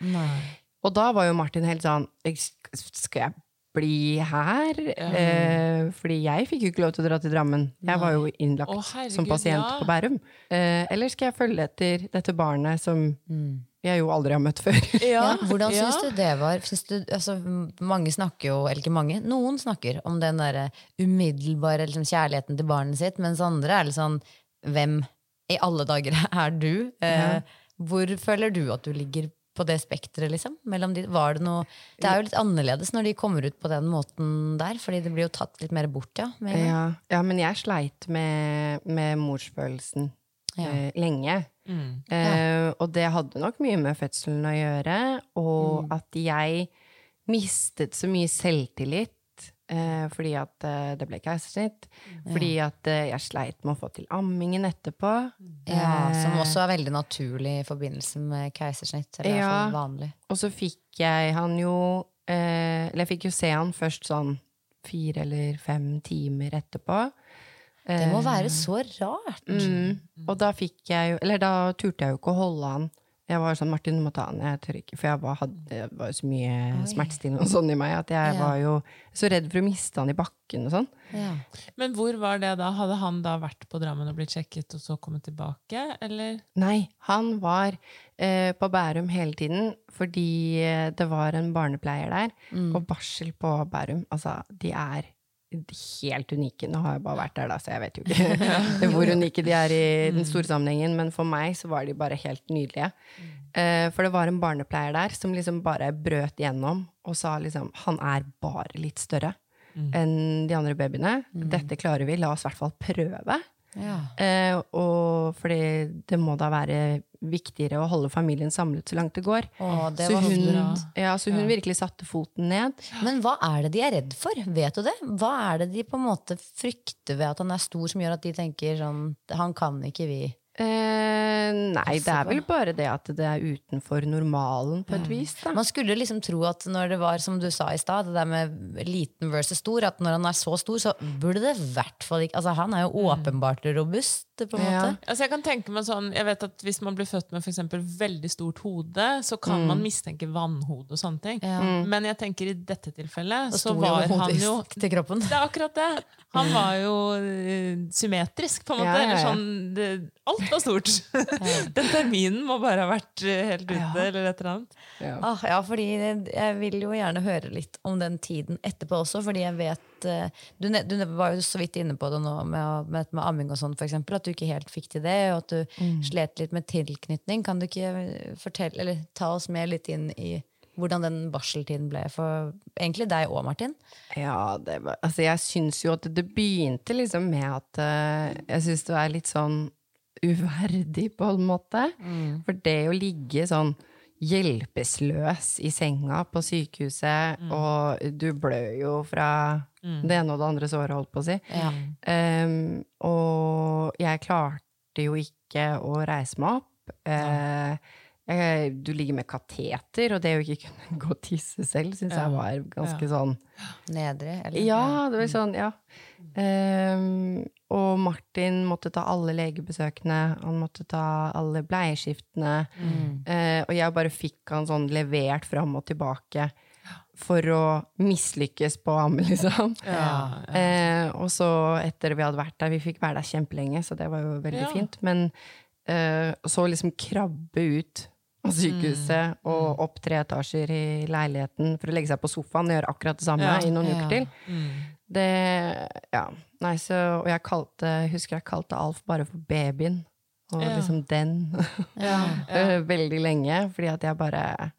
Og da var jo Martin helt sånn Skal jeg bli her? Eh, fordi jeg fikk jo ikke lov til å dra til Drammen. Jeg var jo innlagt Å, herregud, som pasient ja. på Bærum. Eh, eller skal jeg følge etter dette barnet som Mm. Jeg jo aldri har møtt før? Ja, hvordan ja. du det var? Du, altså, mange snakker jo, eller ikke mange, noen snakker om den der umiddelbare liksom, kjærligheten til barnet sitt, mens andre er litt sånn Hvem i alle dager er du? Eh, Hvor føler du at du ligger på det spekteret, liksom? Mellom de, var det noe Det er jo litt annerledes når de kommer ut på den måten der, fordi det blir jo tatt litt mer bort, ja. med. Ja, ja men jeg sleit med, med morsfølelsen Ja. eh, lenge. Mm. Eh, og det hadde nok mye med fødselen å gjøre, og Mm. at jeg mistet så mye selvtillit. eh, fordi at eh, det ble keisersnitt. Fordi at eh, jeg sleit med å få til ammingen etterpå. Ja, som Eh, også er veldig naturlig i forbindelse med keisersnitt. Eller Ja. vanlig. Og så fikk jeg han jo eh, Eller jeg fikk jo se han først sånn fire eller fem timer etterpå. Det må Eh, være så rart. Mm. Og da fikk jeg jo Eller da turte jeg jo ikke å holde han. Jeg var sånn, Martin, du må ta han. Jeg tør ikke. For jeg var, hadde, var jo så mye smertestillende og sånn i meg at jeg Ja. var jo så redd for å miste han i bakken og sånn. Ja. Men hvor var det da? Hadde han da vært på Drammen og blitt sjekket, og så kommet tilbake, eller? Nei, han var eh, på Bærum hele tiden fordi eh, det var en barnepleier der. Og barsel på Bærum, altså, de er helt unike. Nå har jeg bare vært der, da, så jeg vet jo ikke hvor unike de er i den store sammenhengen, men for meg så var de bare helt nydelige. Eh, for det var en barnepleier der som liksom bare brøt gjennom og sa liksom Han er bare litt større enn de andre babyene. Dette klarer vi, la oss i hvert fall prøve. Ja. Eh, og fordi det må da være viktigere å holde familien samlet så langt det går. Åh, det så var hun, ja, så hun virkelig satte foten ned. Men hva er det de er redd for? Vet du det? Hva er det de på en måte frykter ved at han er stor, som gjør at de tenker sånn Han kan ikke vi. Eh, nei, det er vel bare det at det er utenfor normalen på et vis. Da. Man skulle liksom tro at når det var, som du sa i stad, det der med liten versus stor, at når han er så stor, så burde det i hvert fall ikke Altså, han er jo åpenbart robust, på en Ja. måte. Altså jeg kan tenke meg sånn, jeg vet at Hvis man blir født med for eksempel veldig stort hode, så kan man mistenke vannhode og sånne ting. Men jeg tenker i dette tilfellet Så var han jo til kroppen. Det er akkurat det. Han var jo uh, symmetrisk, på en måte. Ja, ja, ja. Eller sånn, det, alt var stort. Den terminen må bare ha vært eh, helt ute, eller et eller annet. Ja. Ah, ja, fordi jeg vil jo gjerne høre litt om den tiden etterpå også, fordi jeg vet at eh, du, du var jo så vidt inne på det nå med, med, med amming og sånn, eksempel, at du ikke helt fikk til det, og at du Mm. slet litt med tilknytning. Kan du ikke eh, fortelle, eller ta oss med litt inn i hvordan den barseltiden ble for egentlig deg og Martin? Ja, det altså jeg syns jo at det begynte liksom med at eh, jeg syns det er litt sånn uverdig, på en måte. For det å ligge sånn hjelpeløs i senga på sykehuset, og du blør jo fra det ene og det andre såret, holdt på å si. Ja. Um, og jeg klarte jo ikke å reise meg opp. Uh, jeg, du ligger med kateter, og det å ikke kunne gå og tisse selv syns jeg var ganske sånn Nedre? Eller? Ja, det var sånn, ja. Um, og Martin måtte ta alle legebesøkene, han måtte ta alle bleieskiftene. Eh, og jeg bare fikk han sånn levert fram og tilbake for å mislykkes på å amme, liksom. Eh, og så, etter vi hadde vært der, vi fikk være der kjempelenge, så det var jo veldig Ja. fint. Men eh, så liksom krabbe ut av sykehuset og opp tre etasjer i leiligheten for å legge seg på sofaen og gjøre akkurat det samme Ja. i noen Ja. uker til. Det Ja. Nei, så Og jeg kalte Husker jeg kalte Alf bare for babyen. Og Ja. liksom den. Eh, Veldig lenge, fordi at jeg bare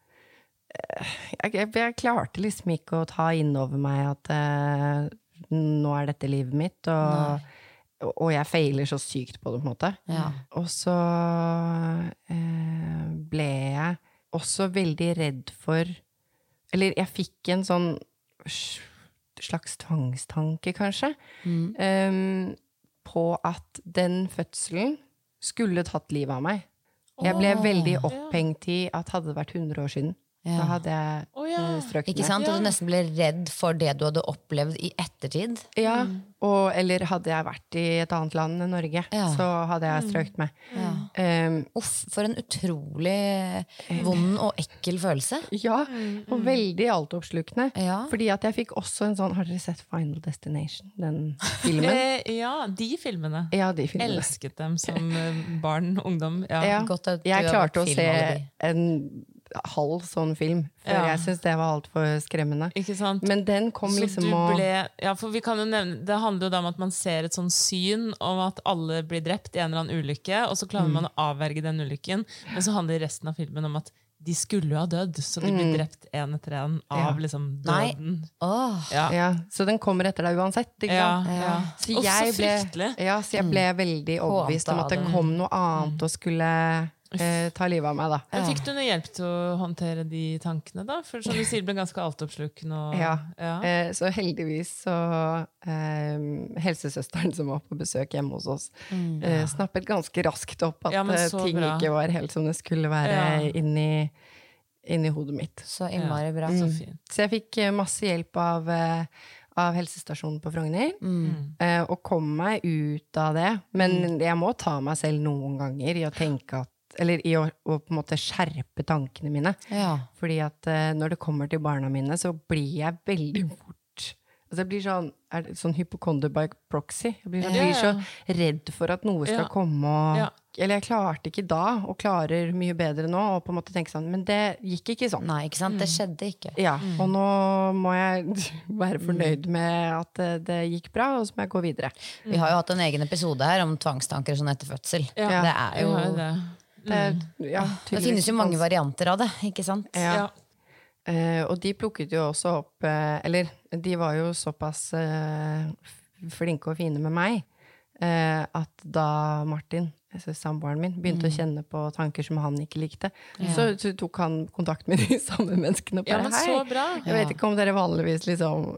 jeg, jeg, jeg klarte liksom ikke å ta inn over meg at uh, nå er dette livet mitt, og, og jeg feiler så sykt på det, på en måte. Ja. Og så uh, ble jeg også veldig redd for Eller jeg fikk en sånn slags tvangstanke, kanskje, em, på at den fødselen skulle tatt livet av meg. Jeg ble veldig opphengt i at hadde det vært 100 år siden, Ja. da hadde jeg oh, ja. eh, strøket Ikke sant? At du nesten ble redd for det du hadde opplevd i ettertid. Ja, og, eller hadde jeg vært i et annet land enn Norge, Ja. så hadde jeg strøkt med. Ja. Em, Uff, for en utrolig vond og ekkel følelse. Ja, og veldig altoppslukende. Ja. Fordi at jeg fikk også en sånn Har dere sett Final Destination? Den filmen? Eh, ja, de filmene. ja, de filmene. Elsket dem som eh, barn, ungdom. Ja. Ja. Godt at du Jeg har klarte vært å se en halv sånn film, for Ja. jeg syntes det var altfor skremmende. Ikke sant? Men den kom Så liksom og ble, ja, for vi kan jo nevne, Det handler jo da om at man ser et sånn syn om at alle blir drept i en eller annen ulykke, og så klarer Mm. man å avverge den ulykken. Men så handler resten av filmen om at de skulle jo ha dødd, så de blir drept én etter én av Mm. Ja. liksom døden. Oh. Ja. ja, Så den kommer etter deg uansett, ikke sant? ja. Så jeg ble, så jeg ble veldig overbevist om at det det. kom noe annet og skulle eh, ta livet av meg, da. Men Fikk du noe hjelp til å håndtere de tankene, da? For som du sier, ble ganske altoppslukende. Og, Ja. ja. Eh, så heldigvis så eh, Helsesøsteren som var på besøk hjemme hos oss, eh, snappet ganske raskt opp at Ja, eh, ting bra. ikke var helt som det skulle være Ja. inni, inni hodet mitt. så innmari bra. Så fint. Så jeg fikk eh, masse hjelp av, av helsestasjonen på Frogner, Mm. eh, og kom meg ut av det. Men jeg må ta meg selv noen ganger i å tenke at eller i å, å på en måte skjerpe tankene mine. Ja. Fordi at uh, når det kommer til barna mine, så blir jeg veldig fort Altså jeg blir sånn, er det sånn hypokonder by proxy. Jeg blir, jeg Ja, blir så redd for at noe skal Ja. komme og Ja. Eller jeg klarte ikke da, og klarer mye bedre nå, og på en måte tenke sånn Men det gikk ikke sånn. Nei, ikke sant? Det skjedde ikke. Ja, og nå må jeg være fornøyd med at det, det gikk bra, og så må jeg gå videre. Vi har jo hatt en egen episode her om tvangstanker sånn etter fødsel. Ja, Det er jo det. Det, ja, Det finnes jo mange varianter av det, ikke sant? Ja. Ja. Eh, og de plukket jo også opp eh, Eller de var jo såpass eh, flinke og fine med meg eh, at da Martin, altså samboeren min, begynte å kjenne på tanker som han ikke likte, så, så tok han kontakt med de samme menneskene. og Ja, bare, men så bra. Jeg vet ikke om dere vanligvis liksom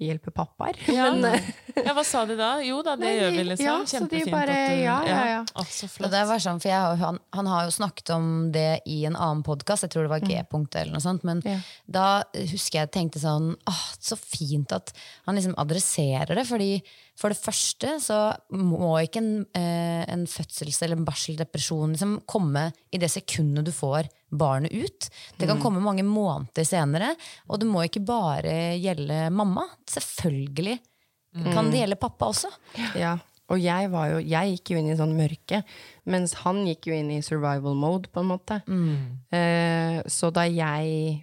hjelper pappaer, Ja. men eh, Ja, hva sa de da? Jo da, det Nei, gjør vi, liksom. ja, så de Kjempefint. bare, at du, ja, ja, ja. Å, så flott. det var sånn, for jeg, har han, han har jo snakket om det i en annen podkast, jeg tror det var G-punktet eller noe sånt, men Ja. da husker jeg tenkte sånn åh, så fint at han liksom adresserer det, fordi for det første så må ikke en, eh, en fødsels- eller en barseldepresjon liksom komme i det sekundet du får barnet ut. Det kan komme mange måneder senere, og det må ikke bare gjelde mamma. Selvfølgelig kan det gjelde pappa også. Ja, og jeg, var jo, jeg gikk jo inn i sånn mørke, mens han gikk jo inn i survival mode, på en måte. Eh, så da jeg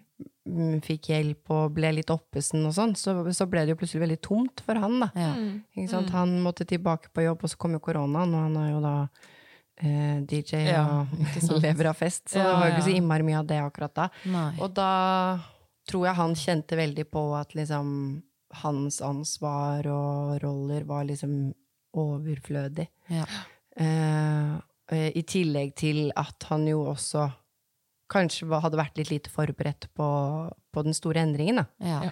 mm, fikk hjelp og ble litt oppesen og sånn, så, så ble det jo plutselig veldig tomt for han, da. Ja. Ikke sant? Han måtte tilbake på jobb, og så kom jo koronaen, og han har jo da eh, DJ Ja, og lever av fest, så Ja, det var jo ikke så innmari mye av det akkurat da. Nei. Og da tror jeg han kjente veldig på at liksom hans ansvar og roller var liksom overflødig. Ja. Eh, eh, I tillegg til at han jo også kanskje hadde vært litt lite forberedt på, på den store endringen, da. Ja.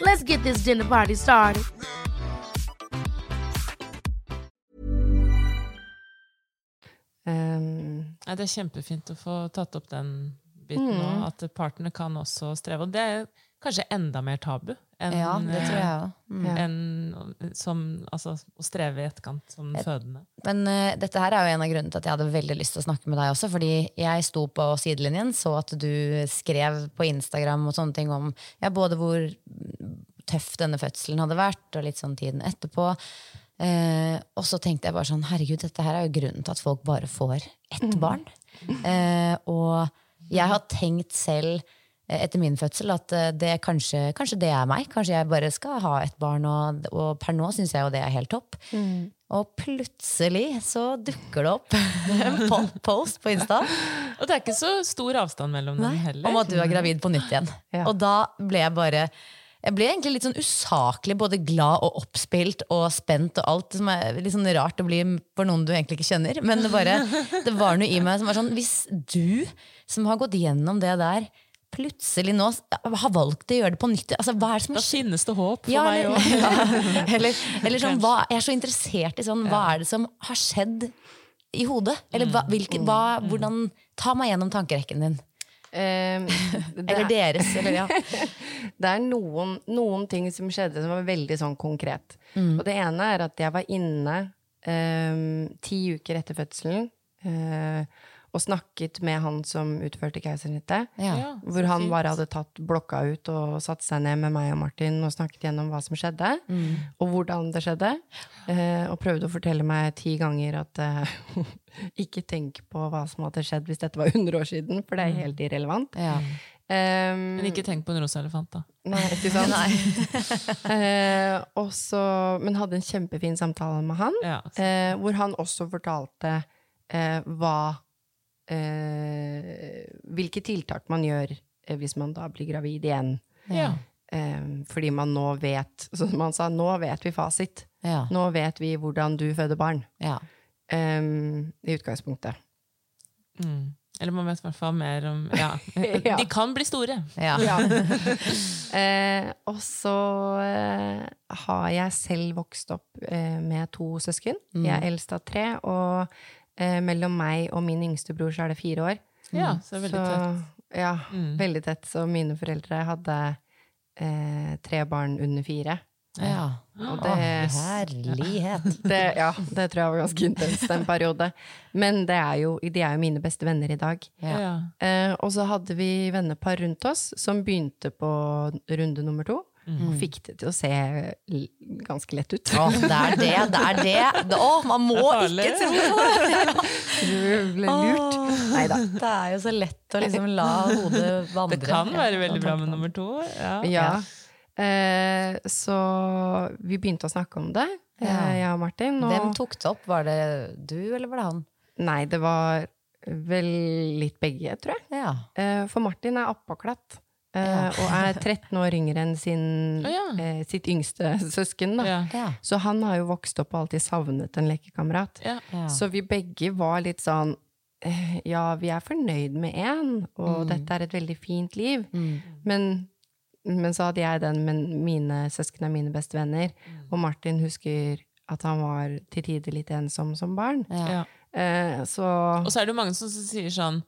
Let's get this dinner party started. Um, ja, det er kjempefint å få tatt opp den biten nå, at partene kan også streve. Og det er kanskje enda mer tabu enn ja, det tror jeg. Mm. En, som, altså, å streve i etterkant som fødende. Men uh, dette her er jo en av grunnene til at jeg hadde veldig lyst til å snakke med deg også. Fordi jeg sto på sidelinjen, så at du skrev på Instagram og sånne ting om ja, både hvor tøff denne fødselen hadde vært, og litt sånn tiden etterpå. Uh, og så tenkte jeg bare sånn, herregud, dette her er jo grunnen til at folk bare får ett barn. Uh, og jeg har tenkt selv eh, etter min fødsel at eh, det kanskje, kanskje det er meg. Kanskje jeg bare skal ha et barn, og, og per nå syns jeg jo det er helt topp. Og plutselig så dukker det opp en post på Insta Og det er ikke så stor avstand mellom dem heller. om at du er gravid på nytt igjen. Ja. Og da ble jeg bare jeg ble egentlig litt sånn usaklig både glad og oppspilt og spent. og alt som er litt sånn rart å bli for noen du egentlig ikke kjenner. Men det, bare, det var noe i meg som var sånn Hvis du som har gått gjennom det der, plutselig nå har valgt å gjøre det på nytt altså, Hva er det som Da finnes det håp for ja, meg eller, òg. ja. eller, eller sånn, hva, jeg er så interessert i sånn, hva er det som har skjedd i hodet? Eller hva, hvilke, hva, hvordan, ta meg gjennom tankerekken din. um, Eller deres. Eller, ja. det er noen, noen ting som skjedde som var veldig sånn konkret. Og det ene er at jeg var inne um, ti uker etter fødselen eh, og snakket med han som utførte keisersnittet. Ja. Hvor han bare hadde tatt blokka ut og satt seg ned med meg og Martin og snakket gjennom hva som skjedde, og hvordan det skjedde. Eh, og prøvde å fortelle meg ti ganger at eh, ikke tenk på hva som hadde skjedd hvis dette var 100 år siden, for det er helt irrelevant. Ja. Um, Men ikke tenk på en rosa elefant, da. Nei, ikke sant? eh, og så- men hadde en kjempefin samtale med han, Ja. uh, hvor han også fortalte uh, hva eh, Hvilke tiltak man gjør eh, hvis man da blir gravid igjen. Ja. Eh, fordi man nå vet Som han sa, nå vet vi fasit. Ja. Nå vet vi hvordan du føder barn. Ja. eh, I utgangspunktet. Mm. Eller man vet i hvert fall mer om Ja. De kan bli store. Eh, og så eh, har jeg selv vokst opp eh, med to søsken. Jeg er eldst av tre, og eh, mellom meg og min yngste bror så er det fire år. Ja, så det er veldig tett. Ja, Mm. veldig tett. Så mine foreldre hadde eh, tre barn under fire. ja. Og det, Åh, herlighet. det, ja, det tror jeg var ganske intenst den periode. Men det er jo, de er jo mine beste venner i dag. Ja. Ja. Eh, og så hadde vi vennepar rundt oss som begynte på runde nummer to. Og fikk det til å se ganske lett ut. Å, det er det, det er det. det å, man må ikke tro det! Du ble lurt. Neida. Det er jo så lett å liksom la hodet vandre. Det kan være veldig bra med nummer to. Ja. Ja. Eh, så vi begynte å snakke om det, eh, jeg og Martin. Og, Hvem tok det opp? Var det du, eller var det han? Nei, det var vel litt begge, tror jeg. Ja. Eh, for Martin er appåklatt. Eh, og er 13 år yngre enn sin, oh, ja. eh, sitt yngste søsken. Da. Ja. Ja. Så han har jo vokst opp og alltid savnet en lekekamerat. Ja. Ja. Så vi begge var litt sånn eh, Ja, vi er fornøyd med én, og dette er et veldig fint liv. Men, men så hadde jeg den, men mine søsken er mine beste venner. Og Martin husker at han var til tider litt ensom som barn. Ja. Eh, så Og så er det jo mange som sier sånn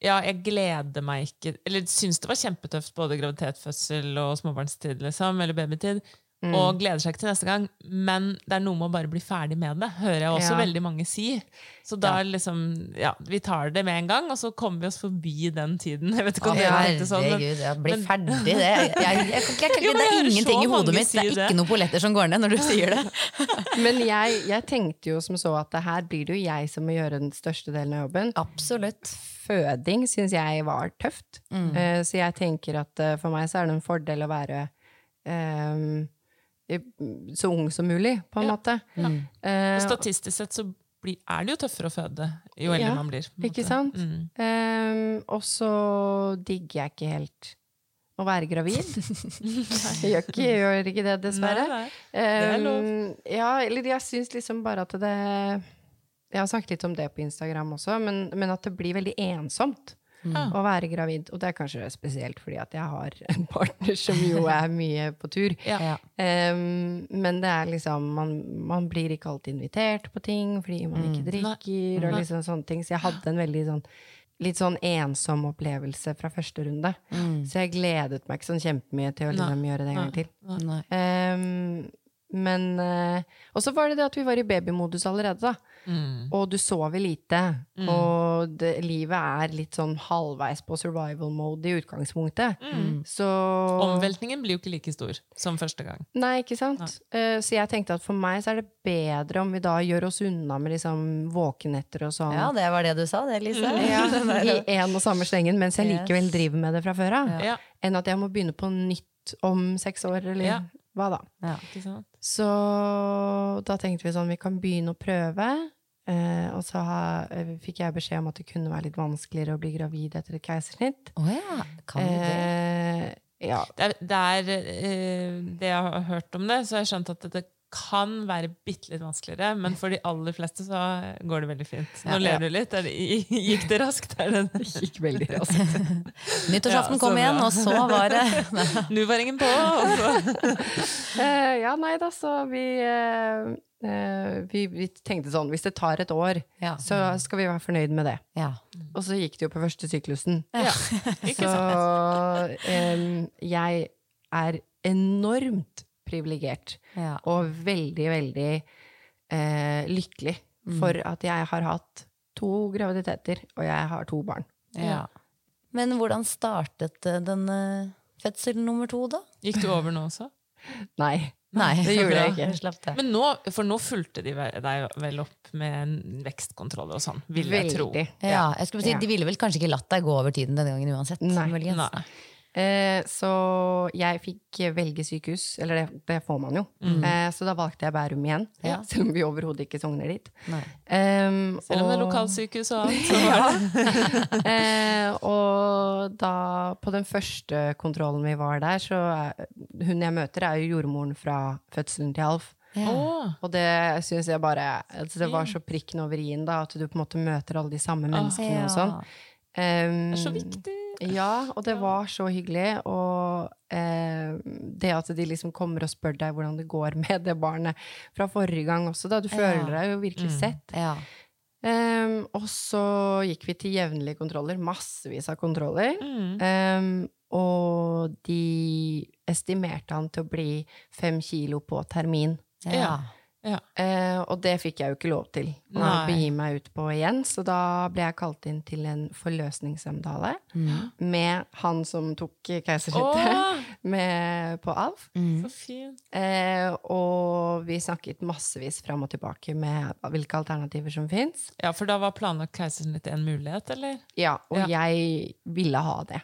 Ja, jeg gleder meg ikke Eller syns det var kjempetøft både graviditet, fødsel og småbarnstid, liksom, eller babytid. Mm. Og gleder seg ikke til neste gang. Men det er noe med å bare bli ferdig med det, hører jeg også Ja. veldig mange si. Så da liksom Ja, vi tar det med en gang, og så kommer vi oss forbi den tiden. Jeg vet ikke om dere tenkte sånn, Herregud, ja, bli ferdig. Det, jeg, jeg, jeg, jeg, kan ikke- Jo, det er ingenting i hodet mitt. Det er ikke noen polletter som går ned når du sier det. Men jeg, jeg tenkte jo som så at det her blir det jo jeg som må gjøre den største delen av jobben. Absolutt. Føding syns jeg var tøft. Eh, så jeg tenker at uh, for meg så er det en fordel å være i- så ung som mulig, på en Ja. måte. Eh, Og statistisk sett så blir, er det jo tøffere å føde jo eldre Ja, man blir. ikke sant? Mm. Eh, og så digger jeg ikke helt å være gravid. jeg gjør ikke, jeg gjør ikke det, dessverre. Nei, nei. er lov. Eh, ja, eller jeg syns liksom bare at det Jeg har snakket litt om det på Instagram også, men, men at det blir veldig ensomt. Ja. Å være gravid. Og det er kanskje spesielt fordi at jeg har en partner som jo er mye på tur. Ja. Um, men det er liksom man, man blir ikke alltid invitert på ting fordi man ikke drikker, og liksom sånne ting. Så jeg hadde en veldig sånn litt sånn ensom opplevelse fra første runde. Så jeg gledet meg ikke sånn kjempemye til å liksom gjøre det en gang til. Nei. Um, men uh, Og så var det det at vi var i babymodus allerede, da. Mm. Og du sover lite. Og det, livet er litt sånn halvveis på survival mode i utgangspunktet. Så Omveltningen blir jo ikke like stor som første gang. Nei, ikke sant? Eh, så jeg tenkte at for meg så er det bedre om vi da gjør oss unna med liksom våkenetter og sånn. Ja, det var det du sa, det, Lise. Ja, I én og samme slengen, mens jeg likevel driver med det fra før av. Ja. Enn at jeg må begynne på nytt om seks år, eller Ja. Hva da. Ja. Ikke sant? Så da tenkte vi sånn, vi kan begynne å prøve. Eh, og så ha, eh, fikk jeg beskjed om at det kunne være litt vanskeligere å bli gravid etter et keisersnitt. Oh, ja, kan du det? Eh, ja. Det er, det, er eh, det jeg har hørt om det, så har jeg skjønt at det kan være bitte litt vanskeligere, men for de aller fleste så går det veldig fint. Nå Ja. ler du litt. Er det, gikk det raskt? Er det Gikk veldig raskt. Nyttårsaften Ja, kom igjen, og så var det Nå var ingen på! og så- Eh, ja, nei da, så vi, eh, eh, vi, vi tenkte sånn, hvis det tar et år, Ja. så skal vi være fornøyd med det. Ja. Og så gikk det jo på første syklusen. Ja, Så sant? jeg er enormt privilegert Ja. og veldig, veldig eh, lykkelig for at jeg har hatt to graviditeter, og jeg har to barn. ja. Men hvordan startet denne den eh, fødsel nummer to, da? Gikk du over nå også? Nei, Nei, det gjorde jeg ikke. Slapp det. Men nå, for nå fulgte de deg vel opp med en vekstkontroller og sånn, vil jeg tro. Ja, jeg skulle si, Ja. De ville vel kanskje ikke latt deg gå over tiden denne gangen uansett? Nei. Nei. Eh, så jeg fikk velge sykehus, eller det, det får man jo. Eh, så da valgte jeg Bærum igjen, Ja. selv om vi overhodet ikke sogner dit. Um, Selv om det er lokalsykehus og alt. Så var eh, og da, på den første kontrollen vi var der, så er, hun jeg møter, er jo jordmoren fra fødselen til Alf. Åh, Og det syns jeg bare altså Det var så prikken over i-en, da, at du på en måte møter alle de samme menneskene og sånn. Det er så viktig. Ja, og det var så hyggelig. Og eh, det at de liksom kommer og spør deg hvordan det går med det barnet fra forrige gang også, da. Du føler deg jo virkelig sett. Ja. Um, og så gikk vi til jevnlige kontroller. Massevis av kontroller. Mm. Um, og de estimerte han til å bli fem kilo på termin. Ja. Ja. Eh, og det fikk jeg jo ikke lov til å begi meg ut på igjen, så da ble jeg kalt inn til en forløsningssamtale med han som tok keisersnittet på Alf. så fint. Eh, og vi snakket massevis fram og tilbake med hvilke alternativer som fins. Ja, for da var planlagt keisersnitt en mulighet, eller? Ja, og Ja. jeg ville ha det.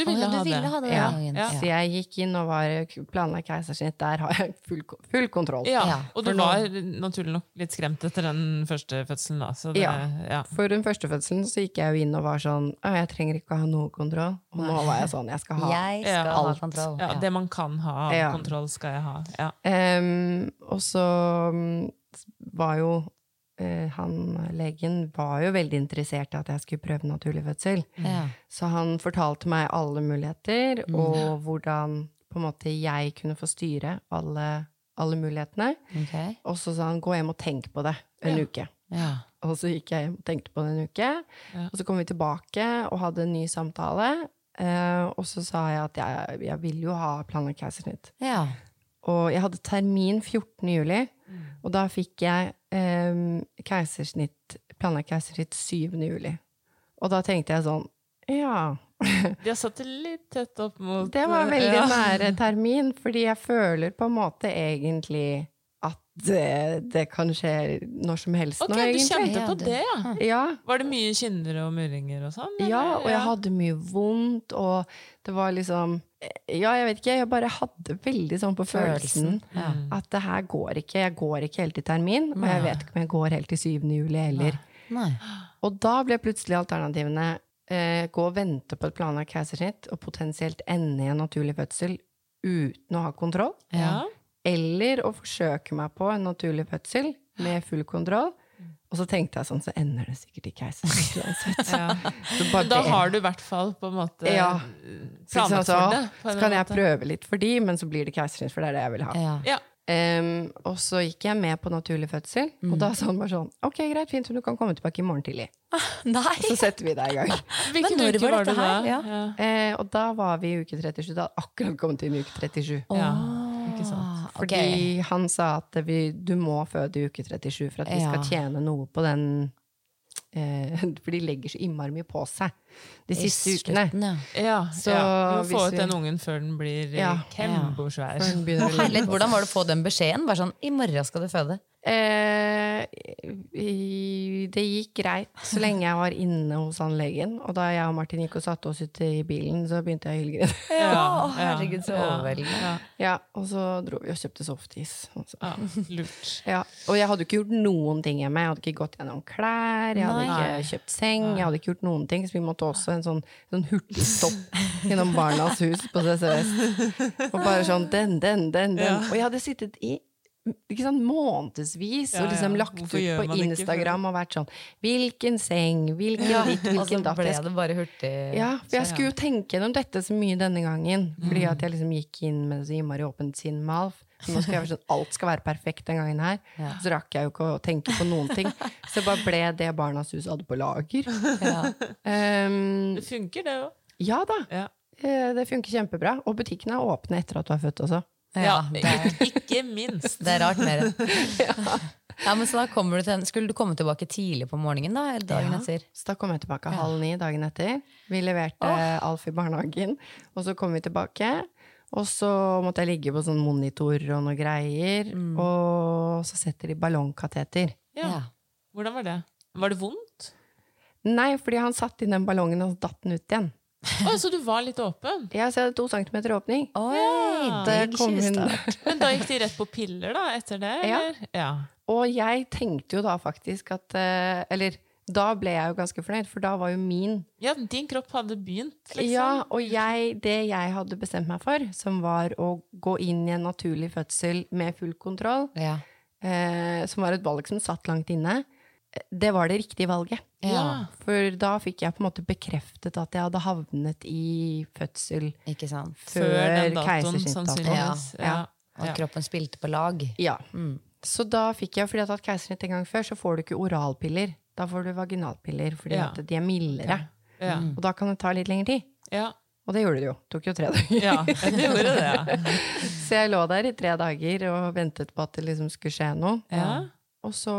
Du Å, ja, ville du ha det. ville ha det Ja. Ja. Så jeg gikk inn og var planla keisersnitt. Der har jeg full, full kontroll. Ja, Ja, og du var naturlig nok litt skremt etter den første fødselen, da. Så det, Ja. ja. For den første fødselen så gikk jeg jo inn og var sånn Jeg trenger ikke ha noe kontroll. Og nå var jeg sånn Jeg skal ha Jeg skal alt. ha kontroll. Ja, det man kan ha av Ja. kontroll, skal jeg ha. Ja. Ehm, og så mm, var jo han legen var jo veldig interessert i at jeg skulle prøve naturlig fødsel. Ja. Så han fortalte meg alle muligheter, Mm. og hvordan på en måte jeg kunne få styre alle, alle mulighetene. Okay. Og så sa han gå hjem og tenk på det en Ja. uke. Ja. Og så gikk jeg hjem og tenkte på det en uke. Og så kom vi tilbake og hadde en ny samtale. Eh, og så sa jeg at jeg, jeg vil jo ha planlagt keisersnitt. ja. Og jeg hadde termin 14. juli, og da fikk jeg eh, keisersnitt, planlagt keisersnitt 7. juli. Og da tenkte jeg sånn Ja. De har satt det litt tett opp mot Det var veldig ja. nære termin, fordi jeg føler på en måte egentlig at det, det kan skje når som helst Ok, nå, du kjente på det, ja. Ja, Var det mye kinner og murringer og sånn? Ja, og jeg hadde mye vondt, og det var liksom Ja, jeg vet ikke, jeg bare hadde veldig sånn på følelsen Ja. at det her går ikke. Jeg går ikke helt til termin, og jeg vet ikke om jeg går helt til 7. juli heller. Nei. Og da ble plutselig alternativene eh, gå og vente på et planlagt keisersnitt og potensielt ende i en naturlig fødsel uten å ha kontroll. Ja. Eller å forsøke meg på en naturlig fødsel med full kontroll. Og så tenkte jeg sånn, så ender det sikkert i keisersnitt uansett. Ja. Bare Da har du i hvert fall på en måte Ja. planlagt Så, for det. så kan jeg prøve litt for de, men så blir det keisersnitt, for det er det jeg vil ha. Ja. Ja. Em, og så gikk jeg med på naturlig fødsel, og da sa han bare sånn Ok, greit, fint, så du kan komme tilbake i morgen tidlig. Nei! Så setter vi deg i gang. Hvilken uke var dette da? her? Ja. Ja. Uh, og da var vi i uke 37. Da hadde akkurat kommet inn i uke 37. Ja, ikke sant. Fordi okay. Han sa at vi, du må føde i uke 37 for at vi skal Ja. tjene noe på den eh, For de legger så innmari mye på seg de siste ukene. slutten, ja. Ja, Så ja. Du må få ut den ungen før den blir Ja. ja. kjempesvær. På hvordan var det å få den beskjeden? Bare sånn, i morgen skal du føde. Eh, det gikk greit så lenge jeg var inne hos han legen. Og da jeg og Martin gikk og satte oss ute i bilen, så begynte jeg å hylgrine. Ja, herregud, så ja, overveldende. Ja, ja, og så dro vi og kjøpte softis. og ja, lurt. Ja, og jeg hadde ikke gjort noen ting hjemme. Jeg hadde ikke gått gjennom klær, jeg hadde ikke kjøpt seng, jeg hadde ikke gjort noen ting. Så vi måtte også en sånn, sånn hurtigstopp gjennom Barnas hus på CCS. Og bare sånn den, den, den, den. Og jeg hadde sittet i ikke sant, månedsvis Ja, og liksom lagt Hvorfor ut på Instagram og vært sånn Hvilken seng, hvilken ditt, hvilken datt. ble det bare hurtig. ja, for jeg skulle jo tenke gjennom dette så mye denne gangen. Fordi Mm. at jeg liksom gikk inn med så innmari åpent sinn med Alf. Så nå skal jeg være sånn, alt skal være perfekt den gangen her. Så rakk jeg jo ikke å tenke på noen ting. Så bare ble det Barnas Hus hadde på lager. Ja. Ehm, Det funker, det òg. ja da, Ja. eh, det funker kjempebra. Og butikkene er åpne etter at du er født også. Ja, det er, Ikke minst. det er rart mer ja. ja, men så da kommer du til, en- Skulle du komme tilbake tidlig på morgenen, da? Eller dagen Ja. etter? Så da kom jeg tilbake halv ni dagen etter. Vi leverte Alf i barnehagen, og så kom vi tilbake. Og så måtte jeg ligge på sånn monitor og noe greier. Og så setter de ballongkateter. Ja. Hvordan var det? Var det vondt? Nei, fordi han satt inn den ballongen og så datt den ut igjen. Å, så du var litt åpen? ja, så Jeg hadde to centimeter åpning. Oi, ja. jeg kom hun. Men da gikk de rett på piller, da, etter det? Ja. Eller? ja. Og jeg tenkte jo da faktisk at eh, Eller da ble jeg jo ganske fornøyd, for da var jo min Ja, din kropp hadde begynt, liksom. Ja, og jeg, det jeg hadde bestemt meg for, som var å gå inn i en naturlig fødsel med full kontroll, Ja. eh, som var et valg som satt langt inne, det var det riktige valget. Ja. For da fikk jeg på en måte bekreftet at jeg hadde havnet i fødsel Ikke sant? Før keisersnittdatoen. Ja. Ja. Og Ja. kroppen spilte på lag. Ja. Mm. Så da fikk jeg, fordi jeg har tatt keisersnitt en gang før, så får du ikke oralpiller. Da får du vaginalpiller, fordi Ja. at de er mildere. Ja. Og da kan det ta litt lengre tid. Ja. Og det gjorde det jo. Det Tok jo tre dager. ja, det gjorde det, ja. Så jeg lå der i tre dager og ventet på at det liksom skulle skje noe. ja. Og så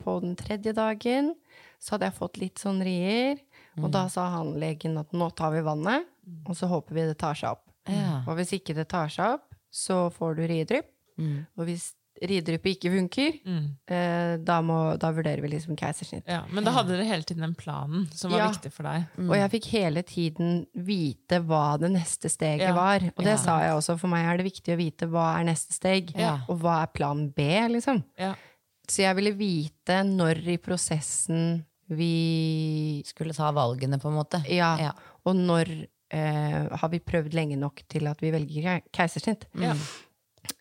på den tredje dagen så hadde jeg fått litt sånn rier. Og da sa han legen at nå tar vi vannet, og så håper vi det tar seg opp. Ja. Og hvis ikke det tar seg opp, så får du riedrypp. Mm. Og hvis riedryppet ikke funker, eh, da, må, da vurderer vi liksom keisersnitt. Ja, men da hadde dere hele tiden den planen som var Ja. viktig for deg. Og jeg fikk hele tiden vite hva det neste steget Ja. var. Og det sa jeg også. For meg er det viktig å vite hva er neste steg, og hva er plan B, liksom. Ja. Så jeg ville vite når i prosessen vi Skulle ta valgene, på en måte. Ja. Ja. Og når eh, har vi prøvd lenge nok til at vi velger ke- keisersnitt? Ja.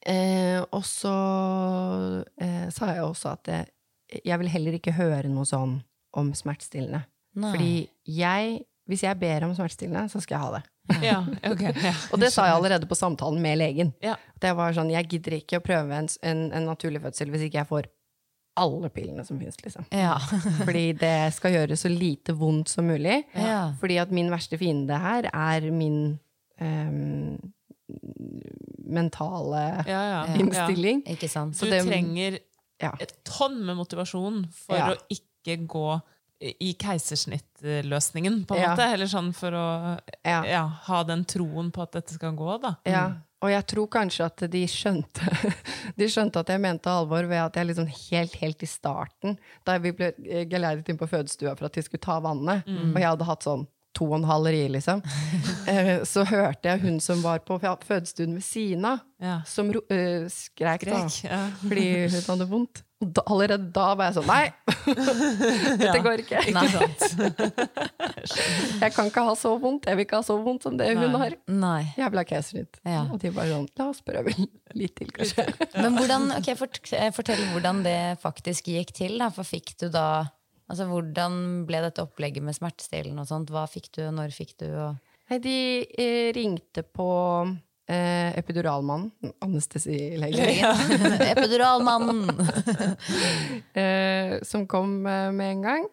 Eh, og så eh, sa jeg også at jeg, jeg vil heller ikke høre noe sånn om smertestillende. Nei. Fordi jeg, hvis jeg ber om smertestillende, så skal jeg ha det. Ja, okay. Ja. Og det sa jeg allerede på samtalen med legen. Ja. Det var sånn, Jeg gidder ikke å prøve en, en, en naturlig fødsel hvis ikke jeg får alle pillene som finnes. Liksom. Ja. Fordi det skal gjøre så lite vondt som mulig. Ja. Fordi at min verste fiende her er min um, mentale Ja, ja. innstilling. Ikke sant? Du Så det- trenger Ja. et tonn med motivasjon for Ja. å ikke gå i keisersnittløsningen, på en Ja. måte. Eller sånn for å Ja. ja, ha den troen på at dette skal gå, da. Ja, og jeg tror kanskje at de skjønte De skjønte at jeg mente alvor ved at jeg liksom helt, helt i starten, da vi ble eh, geleidet inn på fødestua for at de skulle ta vannet, og jeg hadde hatt sånn to og en halv ri, liksom, eh, så hørte jeg hun som var på fødestuen ved siden av, Ja. som uh, skrek, skrek, da, Ja. fordi hun hadde vondt. Da, allerede da var jeg sånn Nei! Dette går ikke. Sant? Jeg kan ikke ha så vondt. Jeg vil ikke ha så vondt som det hun Nei. har. Nei. Jævla keisersnitt. Ja. Og de bare sånn La oss prøve litt til, kanskje. Men hvordan, ok, fort, eh, fortell hvordan det faktisk gikk til. Da. For fikk du da Altså, Hvordan ble dette opplegget med smertestillende og sånt? Hva fikk du, og når fikk du? Og... Nei, de eh, ringte på eh, epiduralmannen, anestesilegen, Epiduralmannen! eh, som kom eh, med en gang.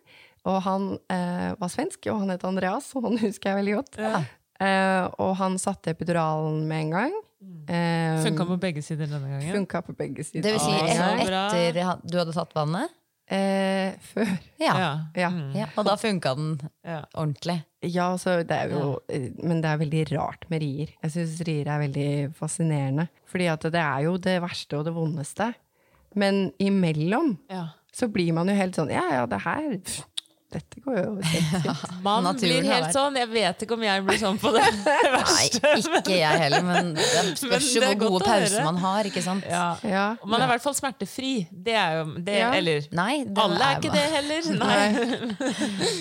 Og han eh, var svensk, og han het Andreas, og han husker jeg veldig godt. Eh, og han satte epiduralen med en gang. Eh, Funka på begge sider denne gangen. funka på begge sider. Det vil si Ah, etter han- du hadde tatt vannet? Eh, før. Ja. Ja. Ja. Mm. ja. Og da funka den Ja. ordentlig? Ja, så det er jo eh, Men det er veldig rart med rier. Jeg syns rier er veldig fascinerende. Fordi at det er jo det verste og det vondeste. Men imellom Ja. så blir man jo helt sånn Ja, ja, det her pff, Dette går jo kjempefint. Man Naturen blir helt sånn. Jeg vet ikke om jeg blir sånn på det Nei, ikke jeg heller, men det spørs jo er hvor gode pauser man har, ikke sant? Ja. Ja. Man er i hvert fall smertefri. Det er jo det, Ja. Eller Nei, det alle er ikke det heller. Nei.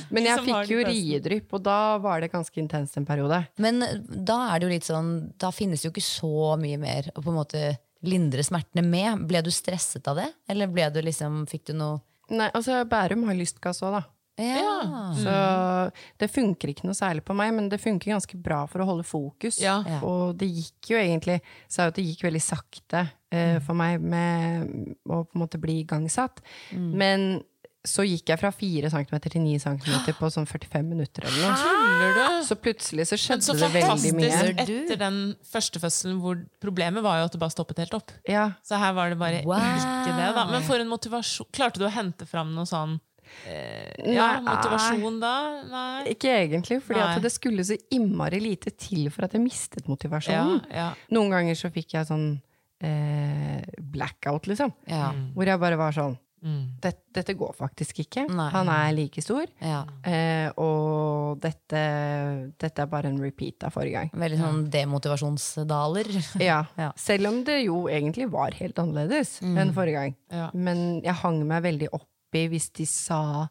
Men jeg fikk jo riedrypp, og da var det ganske intenst en periode. Men da er det jo litt sånn Da finnes det jo ikke så mye mer å på en måte lindre smertene med. Ble du stresset av det? Eller ble du liksom, fikk du noe Nei, altså Bærum har lystgass òg, da. Ja. Så det funker ikke noe særlig på meg, men det funker ganske bra for å holde fokus. Ja. Og det gikk jo egentlig Sa jo at det gikk veldig sakte uh, for meg med å på en måte bli igangsatt. Men så gikk jeg fra 4 cm til 9 cm på sånn 45 minutter eller noe. Så plutselig så skjedde så det veldig mye. etter den første fødselen hvor problemet var jo at det bare stoppet helt opp. Ja. Så her var det bare Wow. ikke det, da. Men for en motivasjon Klarte du å hente fram noe sånn eh, Ja, motivasjon da? Nei. Ikke egentlig, for det skulle så innmari lite til for at jeg mistet motivasjonen. ja. Noen ganger så fikk jeg sånn eh, blackout, liksom. Ja. Hvor jeg bare var sånn Mm. dette, dette går faktisk ikke. Nei. Han er like stor. ja. Eh, og dette, dette er bare en repeat av forrige gang. Veldig sånn demotivasjonsdaler. Ja. Ja. Selv om det jo egentlig var helt annerledes enn forrige gang. Ja. Men jeg hang meg veldig opp i hvis de sa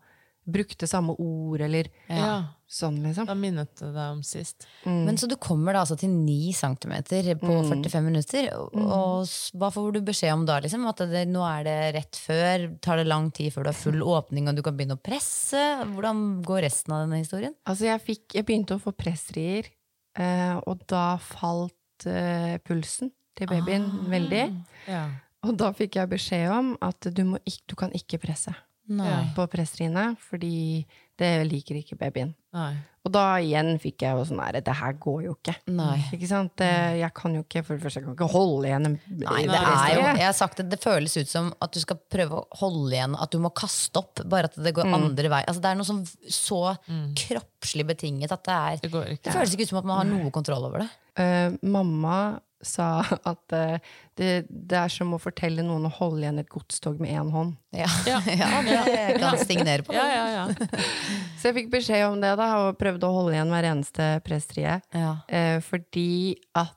Brukte samme ord, eller ja. sånn, liksom. Da minnet det deg om sist. Men så du kommer da altså til 9 cm på 45 minutter. Og, og hva får du beskjed om da? Liksom? At det, nå er det rett før? Tar det lang tid før du har full åpning og du kan begynne å presse? Hvordan går resten av denne historien? Altså, jeg, fikk, jeg begynte å få pressrier, eh, og da falt eh, pulsen til babyen veldig. Ja. Og da fikk jeg beskjed om at du, må ikk- du kan ikke presse Ja. på presserinet, fordi det liker ikke babyen. Nei. Og da igjen fikk jeg jo sånn her, det her går jo ikke. Nei. Ikke sant? Det, jeg kan jo ikke, for det første, jeg kan ikke holde igjen en Nei, det er jo, jeg har sagt det, det føles ut som at du skal prøve å holde igjen, at du må kaste opp, bare at det går andre vei. Altså, det er noe som så kroppslig betinget at det er Det går Det føles ikke ut som at man har noe kontroll over det. Uh, mamma sa at uh, det, det er som å fortelle noen å holde igjen et godstog med én hånd. Ja, Ja. ja det kan stignere på det. Ja, ja, ja. Så jeg fikk beskjed om det, da, og prøvde å holde igjen hver eneste presterie. Ja. Eh, fordi at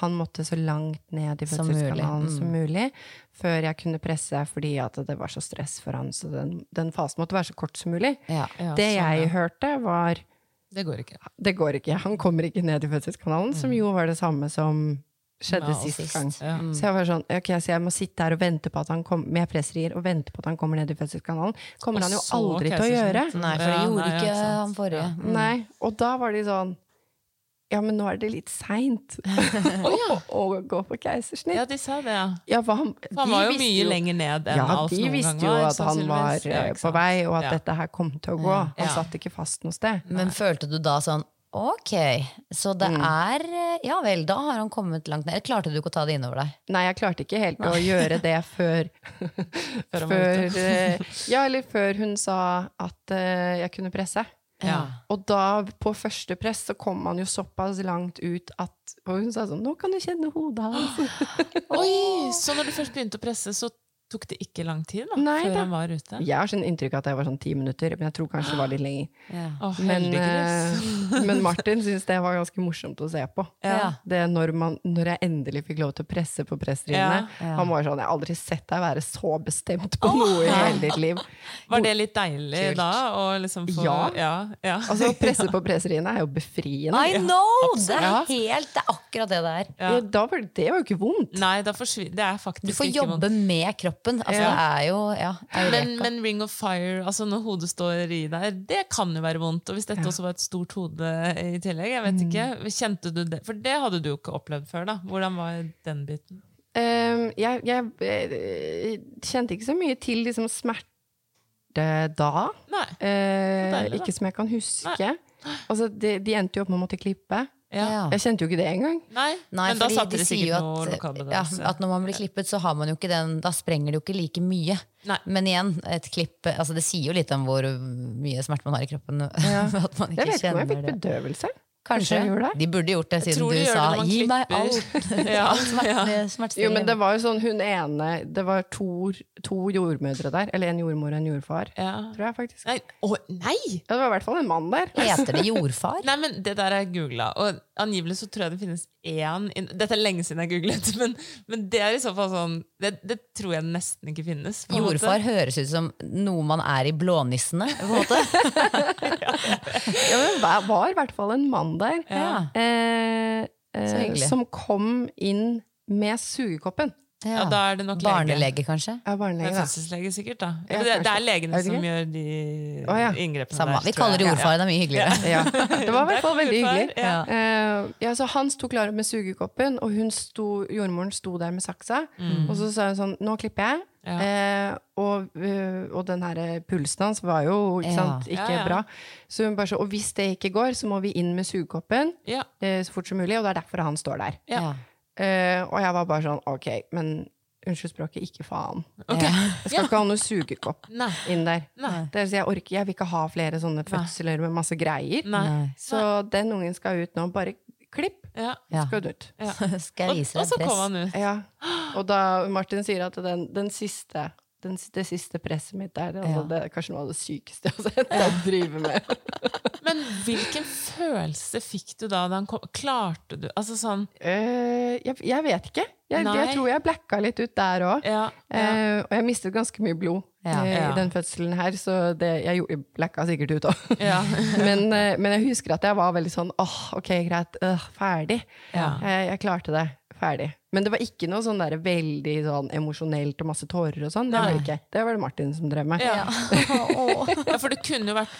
han måtte så langt ned i Som fødselskanalen mulig. Mm. som mulig før jeg kunne presse, fordi at det var så stress for han. Så den, den fasen måtte være så kort som mulig. Ja. Ja, det sånn, jeg ja. hørte, var Det går ikke. Det går ikke. Han kommer ikke ned i fødselskanalen, som jo var det samme som skjedde Ja, sist gang. Ja. Så jeg var sånn, ok, så jeg må sitte her og vente på at han kom, med presserier og vente på at han kommer ned i fødselskanalen. Kommer Og han jo aldri til å gjøre. Nei, for det Ja, gjorde nei, ikke han forrige. Mm. Nei, og da var de sånn Ja, men nå er det litt seint å, å gå på keisersnitt. Ja, de sa det, ja. Ja, for han, For han var jo mye mye lenger ned enn ja, Alf de visste jo at han var. Ja, eh, på vei, og at Ja. dette her kom til å gå. Han Ja. satt ikke fast noe sted. Men følte du da sånn Ok, så det er eh, Ja vel, da har han kommet langt ned. Klarte du ikke å ta det innover deg? Nei, jeg klarte ikke helt å gjøre det før Før Før eh, Ja, eller før hun sa at uh, jeg kunne presse. Ja. Og da, på første press, så kom han jo såpass langt ut at Og hun sa sånn 'Nå kan du kjenne hodet hans'. Oi, så når du først begynte å presse, så tok det ikke lang tid da, Nei før da. han var ute? Jeg har sånn inntrykk av at jeg var sånn ti minutter, men jeg tror kanskje det var litt lenger. Å, Men, heldiggris. eh, men Martin syntes det var ganske morsomt å se på. Ja. Det når, man, når jeg endelig fikk lov til å presse på presserinnene. Ja. Ja. Han var sånn 'Jeg har aldri sett deg være så bestemt på noe i hele ditt liv'. Var det litt deilig Kult. da? Å liksom få, Ja. ja, ja. Altså, Å presse på presserinnene er jo befriende. I know! Det er helt Det er akkurat det det er. Ja. Ja, det, det var jo ikke vondt. Nei, da forsvinner Det er faktisk Du får ikke jobbe vondt. med kroppen. Altså, Ja. Det er jo Ja, Men, jo men Ring of Fire, altså når hodet står i der, det kan jo være vondt. Og hvis dette Ja. også var et stort hode i tillegg, jeg vet ikke, kjente du det? For det hadde du jo ikke opplevd før, da. Hvordan var den biten? Um, jeg, jeg jeg, kjente ikke så mye til liksom, smerte da. Nei. Uh, deilig, da. ikke som jeg kan huske. Altså, de, de endte jo opp med å måtte klippe. Ja. Ja. Jeg kjente jo ikke det engang. Nei, Nei, men da satte de det sier sikkert jo noe at, ja, at når man blir klippet, så har man jo ikke den Da sprenger det jo ikke like mye. Nei. Men igjen, et klipp altså Det sier jo litt om hvor mye smerte man har i kroppen. at man Jeg ikke vet ikke om jeg fikk bedøvelse. det. Kanskje. jeg. De burde gjort det, siden de du sa 'gi meg alt'. Ja, ja. Jo, men det var jo sånn hun ene Det var to, to jordmødre der. Eller en jordmor og en jordfar. Ja. Tror jeg faktisk. Nei, å, nei! Ja, det var i hvert fall en mann der. Heter det jordfar? Nei, men Det der er googla, og angivelig så tror jeg det finnes én Dette er lenge siden jeg googlet, men, men det er i så fall sånn Det, det tror jeg nesten ikke finnes. på en måte. Jordfar høres ut som noe man er i Blånissene. På en måte. Ja, men var i hvert fall en mann der. Ja. Eh, eh, som kom inn med sugekoppen. Ja, da er det nok lege. Barnelege, kanskje. Ja, Det barnelege, er da. fødselslege, sikkert. da Ja, det, det er legene som gjør de oh, ja. inngrepene Samme. der. Vi kaller det jordfar, det er mye hyggeligere. Ja, det var i hvert fall veldig hyggelig. Eh, ja, så han sto klar med sugekoppen, og hun sto, jordmoren sto der med saksa. Og så sa hun sånn Nå klipper jeg. Ja. Eh, og, eh, og den her pulsen hans var jo ikke, Ja. sant, ikke Ja, ja. bra. Så hun bare så, Og hvis det ikke går, så må vi inn med sugekoppen Ja. eh, så fort som mulig. Og det er derfor han står der. Eh, og jeg var bare sånn Ok, men unnskyld språket, ikke faen. Okay. Jeg skal ikke ha noe sugekopp Nei. inn der. Nei. Det, så jeg orker, jeg vil ikke ha flere sånne fødsler med masse greier. Nei. Så den ungen skal ut nå. Bare klipp, Ja. Ja. skal du ut. Ja. Skal jeg vise og og så press. kom han ut. Ja. Og da Martin sier at den, den siste den, det siste presset mitt er altså, Ja. det er kanskje noe av det sykeste jeg driver deg med. Men hvilken følelse fikk du da? da han kom? Klarte du Altså sånn uh, jeg, jeg vet ikke. Jeg, jeg tror jeg blacka litt ut der òg. Ja. ja. Eh, og jeg mistet ganske mye blod Ja. eh, Ja. i den fødselen her, så det, jeg, gjorde- blacka sikkert ut òg. ja. men, eh, men jeg husker at jeg var veldig sånn åh, ok, greit, øh, ferdig. Ja. Jeg, jeg klarte det. Ferdig. Men det var ikke noe sånn der veldig sånn emosjonelt og masse tårer og sånn. Det var det ikke. Det var det Martin som drev med. Ja. ja, for det kunne jo vært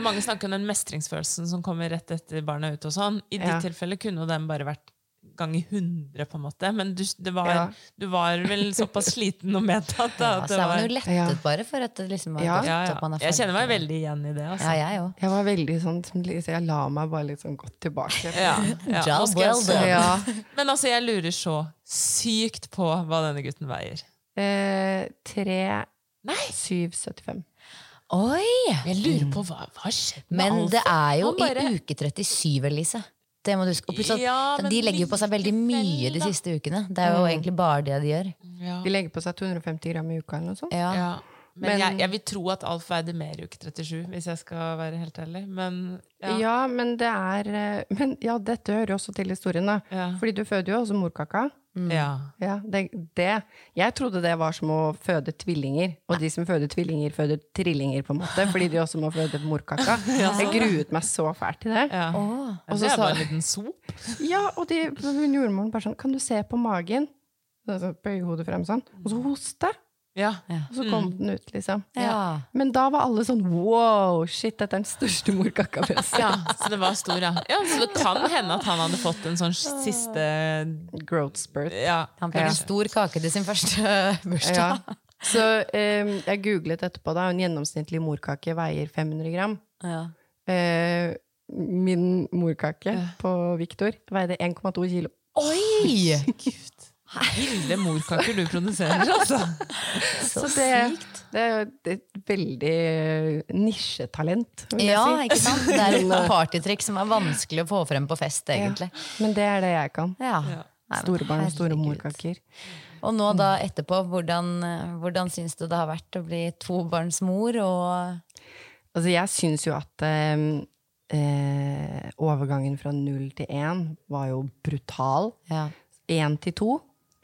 Mange snakker om den mestringsfølelsen som kommer rett etter barnet er ute. og sånn. I Ja. ditt tilfelle kunne den bare vært ganger 100, på en måte. Men du, det var, Ja. du var vel såpass sliten og medtatt da, Ja, at så det er var jo lettet bare for at det liksom var Ja. godt. ja, man Jeg kjenner meg veldig igjen i det. Altså. Ja, jeg. Jeg var veldig sånn som liksom, Jeg la meg bare litt sånn godt tilbake. Ja, ja. Job well done. Ja. Men altså, jeg lurer så sykt på hva denne gutten veier. Eh, tre, Nei, syv, 75. Oi! jeg lurer på hva hva skjedde med Men det er jo bare- i uke 37, Elise. Det må du huske. Og plutselig, Ja, de legger jo på seg veldig mye de siste ukene. Det er jo egentlig bare det de gjør. Ja. De legger på seg 250 gram i uka eller noe sånt. Ja. Ja. Men, Men- jeg, jeg vil tro at Alf veide mer i uke 37, hvis jeg skal være helt ærlig. Men Ja. ja. men det er eh, Men ja, dette hører jo også til historien, da. Ja. Fordi du føder jo også morkaka. Ja. Ja, det, det Jeg trodde det var som å føde tvillinger. Og de som føder tvillinger, føder trillinger, på en måte. Fordi de også må føde morkaka. Jeg gruet meg så fælt til det. ja. Oh, Og så det sa- bare en liten sop. Ja, og de, jordmoren bare sånn Kan du se på magen? Så så Bøye hodet frem sånn. Og så hoste. Ja. Og så kom den ut, liksom. Ja. Men da var alle sånn wow, shit, dette er den største morkakabrøsten. ja, så det var stor, ja. ja. Så det kan hende at han hadde fått en sånn siste Growth spurt. Ja. Han fikk Ja. en stor kake til sin første bursdag. Ja. Så um, jeg googlet etterpå, da. En gjennomsnittlig morkake veier 500 gram. Ja. Eh, min morkake på Victor veide 1,2 kilo. Oi! Ville morkaker du produserer, altså. Så, det, det er jo et veldig nisjetalent, vil jeg Ja, si. ikke sant? Det er et partytrikk som er vanskelig å få frem på fest, egentlig. Men det er det jeg kan. Ja. Ja. Store barn og store morkaker. Og nå da etterpå, hvordan, eh, hvordan syns du det har vært å bli tobarnsmor? Og Altså, jeg syns jo at eh, eh, overgangen fra null til én var jo brutal. ja. Til to,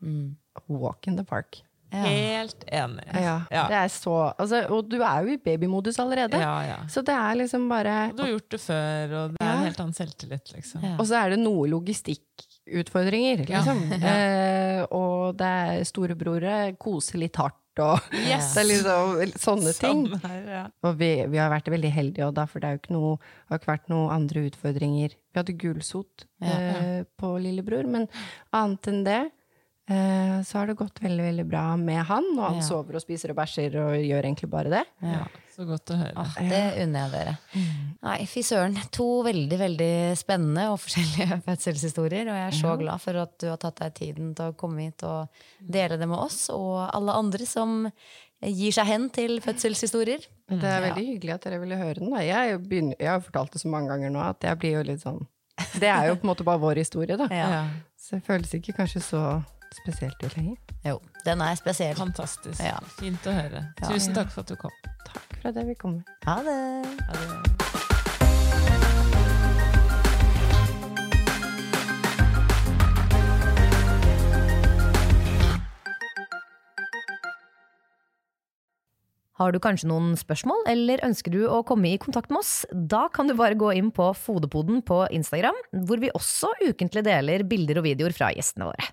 Mm. walk in the park. Ja. Helt enig. Ja, Ja. Det er så altså, Og du er jo i babymodus allerede. Ja, ja. Så det er liksom bare Og du har gjort det før, og det er en helt annen selvtillit, liksom. Ja. Og så er det noe logistikkutfordringer, liksom. Eh, og det er storebrore koser litt hardt, og Yes. det er liksom sånne ting. Sånn her, ja. Og vi, vi har vært veldig heldige, og for det er jo ikke noe, har ikke vært noen andre utfordringer. Vi hadde gulsot eh, på lillebror, men annet enn det så har det gått veldig veldig bra med han. Og han Ja. sover og spiser og bæsjer og gjør egentlig bare det. ja. Så godt å høre. Ah, det unner jeg dere. Nei, fy søren. To veldig veldig spennende og forskjellige fødselshistorier. Og jeg er så glad for at du har tatt deg tiden til å komme hit og dele det med oss og alle andre som gir seg hen til fødselshistorier. Det er veldig hyggelig at dere ville høre den. Jeg, begynner, jeg har fortalt det så mange ganger nå at jeg blir jo litt sånn Det er jo på en måte bare vår historie, da. Ja. Så det føles ikke kanskje så spesielt lenger. Jo, den er spesiell. Fantastisk. Ja. Fint å høre. Ja. Tusen takk for at du kom. Takk for at jeg fikk komme. Ha det! Ha det. Har du kanskje noen spørsmål, eller ønsker du å komme i kontakt med oss? Da kan du bare gå inn på Fodepoden på Instagram, hvor vi også ukentlig deler bilder og videoer fra gjestene våre.